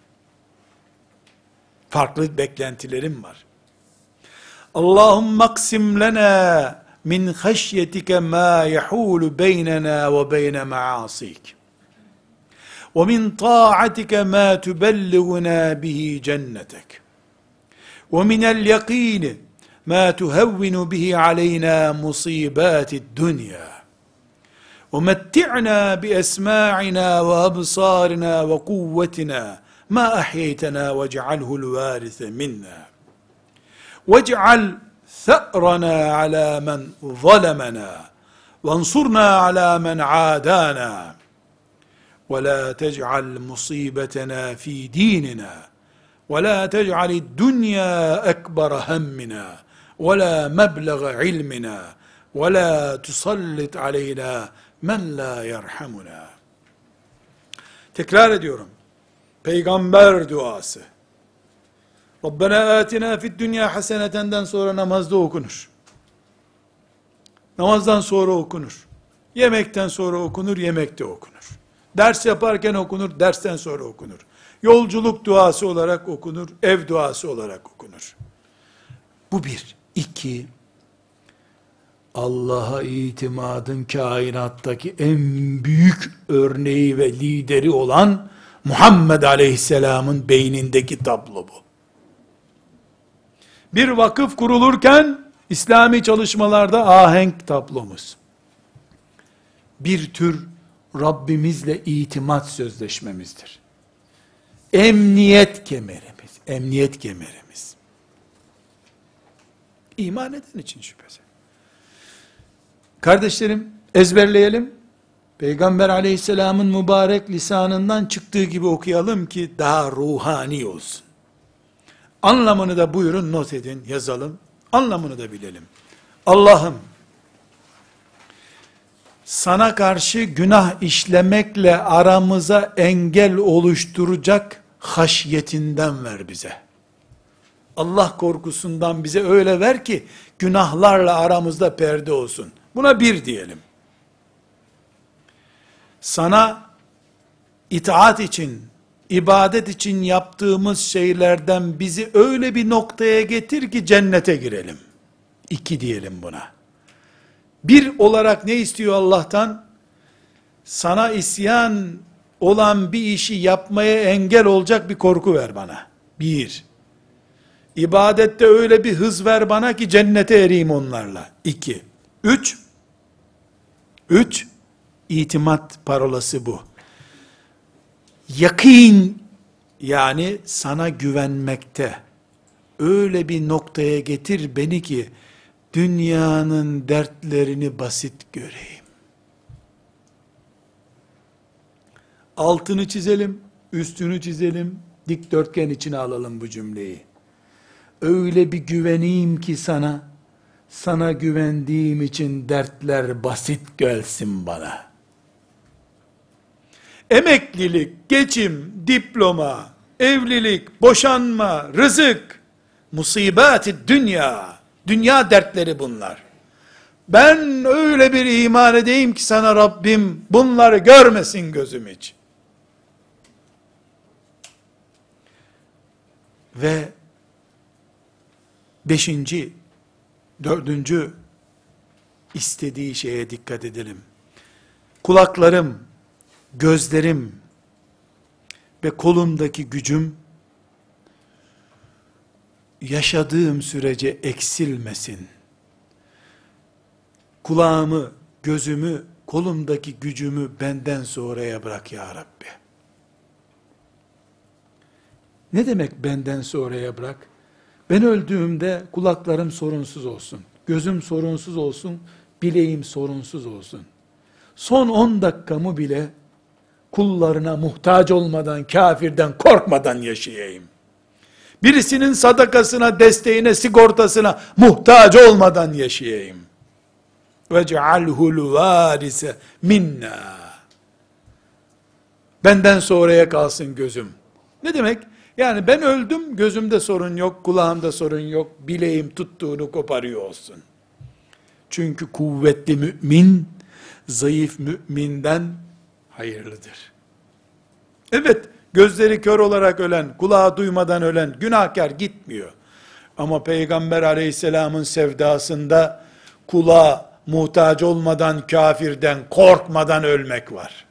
Farklı beklentilerim var. Allahümme aksim lena min haşyetike ma yahulu beynena ve beyne maasik. Ve min taatike ma tubelliguna bihi cennetek. Ve minel yakini ma tuhevvinu bihi aleyna musibatid dünya. ومتعنا بأسماعنا وأبصارنا وقوتنا ما أحييتنا واجعله الوارث منا. واجعل ثأرنا على من ظلمنا وانصرنا على من عادانا. ولا تجعل مصيبتنا في ديننا ولا تجعل الدنيا أكبر همنا ولا مبلغ علمنا ولا تسلط علينا men la yerhamuna. Tekrar ediyorum. Peygamber duası. Rabbena atina fid dünya hasenetenden sonra namazda okunur. Namazdan sonra okunur. Yemekten sonra okunur, yemekte okunur. Ders yaparken okunur, dersten sonra okunur. Yolculuk duası olarak okunur, ev duası olarak okunur. Bu bir. İki, Allah'a itimadın kainattaki en büyük örneği ve lideri olan Muhammed Aleyhisselam'ın beynindeki tablo bu. Bir vakıf kurulurken İslami çalışmalarda ahenk tablomuz. Bir tür Rabbimizle itimat sözleşmemizdir. Emniyet kemerimiz, emniyet kemerimiz. İman eden için şüphesiz. Kardeşlerim ezberleyelim. Peygamber aleyhisselamın mübarek lisanından çıktığı gibi okuyalım ki daha ruhani olsun. Anlamını da buyurun not edin, yazalım. Anlamını da bilelim. Allah'ım sana karşı günah işlemekle aramıza engel oluşturacak haşyetinden ver bize. Allah korkusundan bize öyle ver ki günahlarla aramızda perde olsun. Buna bir diyelim. Sana itaat için, ibadet için yaptığımız şeylerden bizi öyle bir noktaya getir ki cennete girelim. İki diyelim buna. Bir olarak ne istiyor Allah'tan? Sana isyan olan bir işi yapmaya engel olacak bir korku ver bana. Bir. İbadette öyle bir hız ver bana ki cennete ereyim onlarla. İki. Üç. Üç. itimat parolası bu. Yakin yani sana güvenmekte öyle bir noktaya getir beni ki dünyanın dertlerini basit göreyim. Altını çizelim, üstünü çizelim, dikdörtgen içine alalım bu cümleyi. Öyle bir güveneyim ki sana, sana güvendiğim için dertler basit gelsin bana. Emeklilik, geçim, diploma, evlilik, boşanma, rızık, musibati dünya, dünya dertleri bunlar. Ben öyle bir iman edeyim ki sana Rabbim bunları görmesin gözüm hiç. Ve beşinci, dördüncü istediği şeye dikkat edelim. Kulaklarım, gözlerim ve kolumdaki gücüm yaşadığım sürece eksilmesin. Kulağımı, gözümü, kolumdaki gücümü benden sonraya bırak ya Rabbi. Ne demek benden sonraya bırak? Ben öldüğümde kulaklarım sorunsuz olsun, gözüm sorunsuz olsun, bileğim sorunsuz olsun. Son 10 dakikamı bile kullarına muhtaç olmadan, kafirden korkmadan yaşayayım. Birisinin sadakasına, desteğine, sigortasına muhtaç olmadan yaşayayım. Ve cealhul varise minna. Benden sonraya kalsın gözüm. Ne demek? Yani ben öldüm, gözümde sorun yok, kulağımda sorun yok, bileğim tuttuğunu koparıyor olsun. Çünkü kuvvetli mümin, zayıf müminden hayırlıdır. Evet, gözleri kör olarak ölen, kulağı duymadan ölen, günahkar gitmiyor. Ama Peygamber aleyhisselamın sevdasında, kulağa muhtaç olmadan, kafirden, korkmadan ölmek var.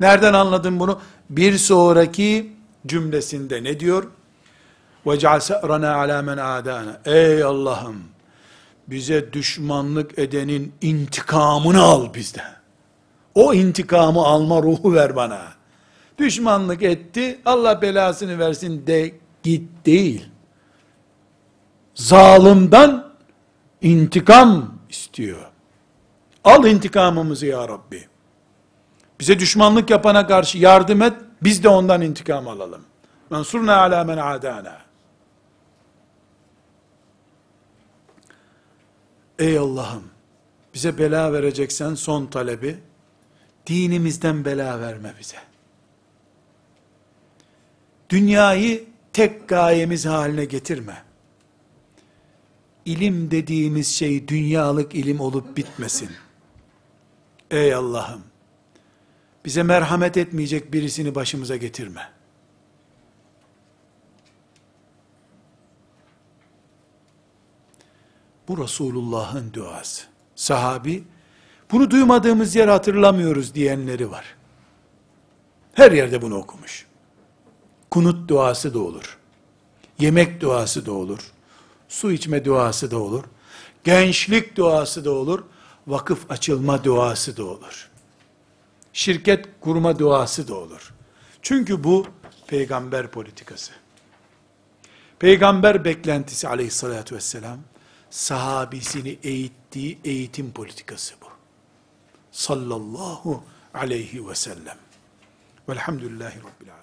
Nereden anladın bunu? Bir sonraki cümlesinde ne diyor? وَجَعَلْ سَأْرَنَا عَلَى مَنْ عَادَانَا Ey Allah'ım! Bize düşmanlık edenin intikamını al bizden. O intikamı alma ruhu ver bana. Düşmanlık etti, Allah belasını versin de git değil. Zalimden intikam istiyor. Al intikamımızı ya Rabbi. Bize düşmanlık yapana karşı yardım et, biz de ondan intikam alalım. Mensurna ala men adana. Ey Allah'ım, bize bela vereceksen son talebi, dinimizden bela verme bize. Dünyayı tek gayemiz haline getirme. İlim dediğimiz şey dünyalık ilim olup bitmesin. Ey Allah'ım, bize merhamet etmeyecek birisini başımıza getirme. Bu Resulullah'ın duası. Sahabi, bunu duymadığımız yer hatırlamıyoruz diyenleri var. Her yerde bunu okumuş. Kunut duası da olur. Yemek duası da olur. Su içme duası da olur. Gençlik duası da olur. Vakıf açılma duası da olur. Şirket kurma duası da olur. Çünkü bu peygamber politikası. Peygamber beklentisi aleyhissalatü vesselam, sahabisini eğittiği eğitim politikası bu. Sallallahu aleyhi ve sellem. Velhamdülillahi Rabbil alemin.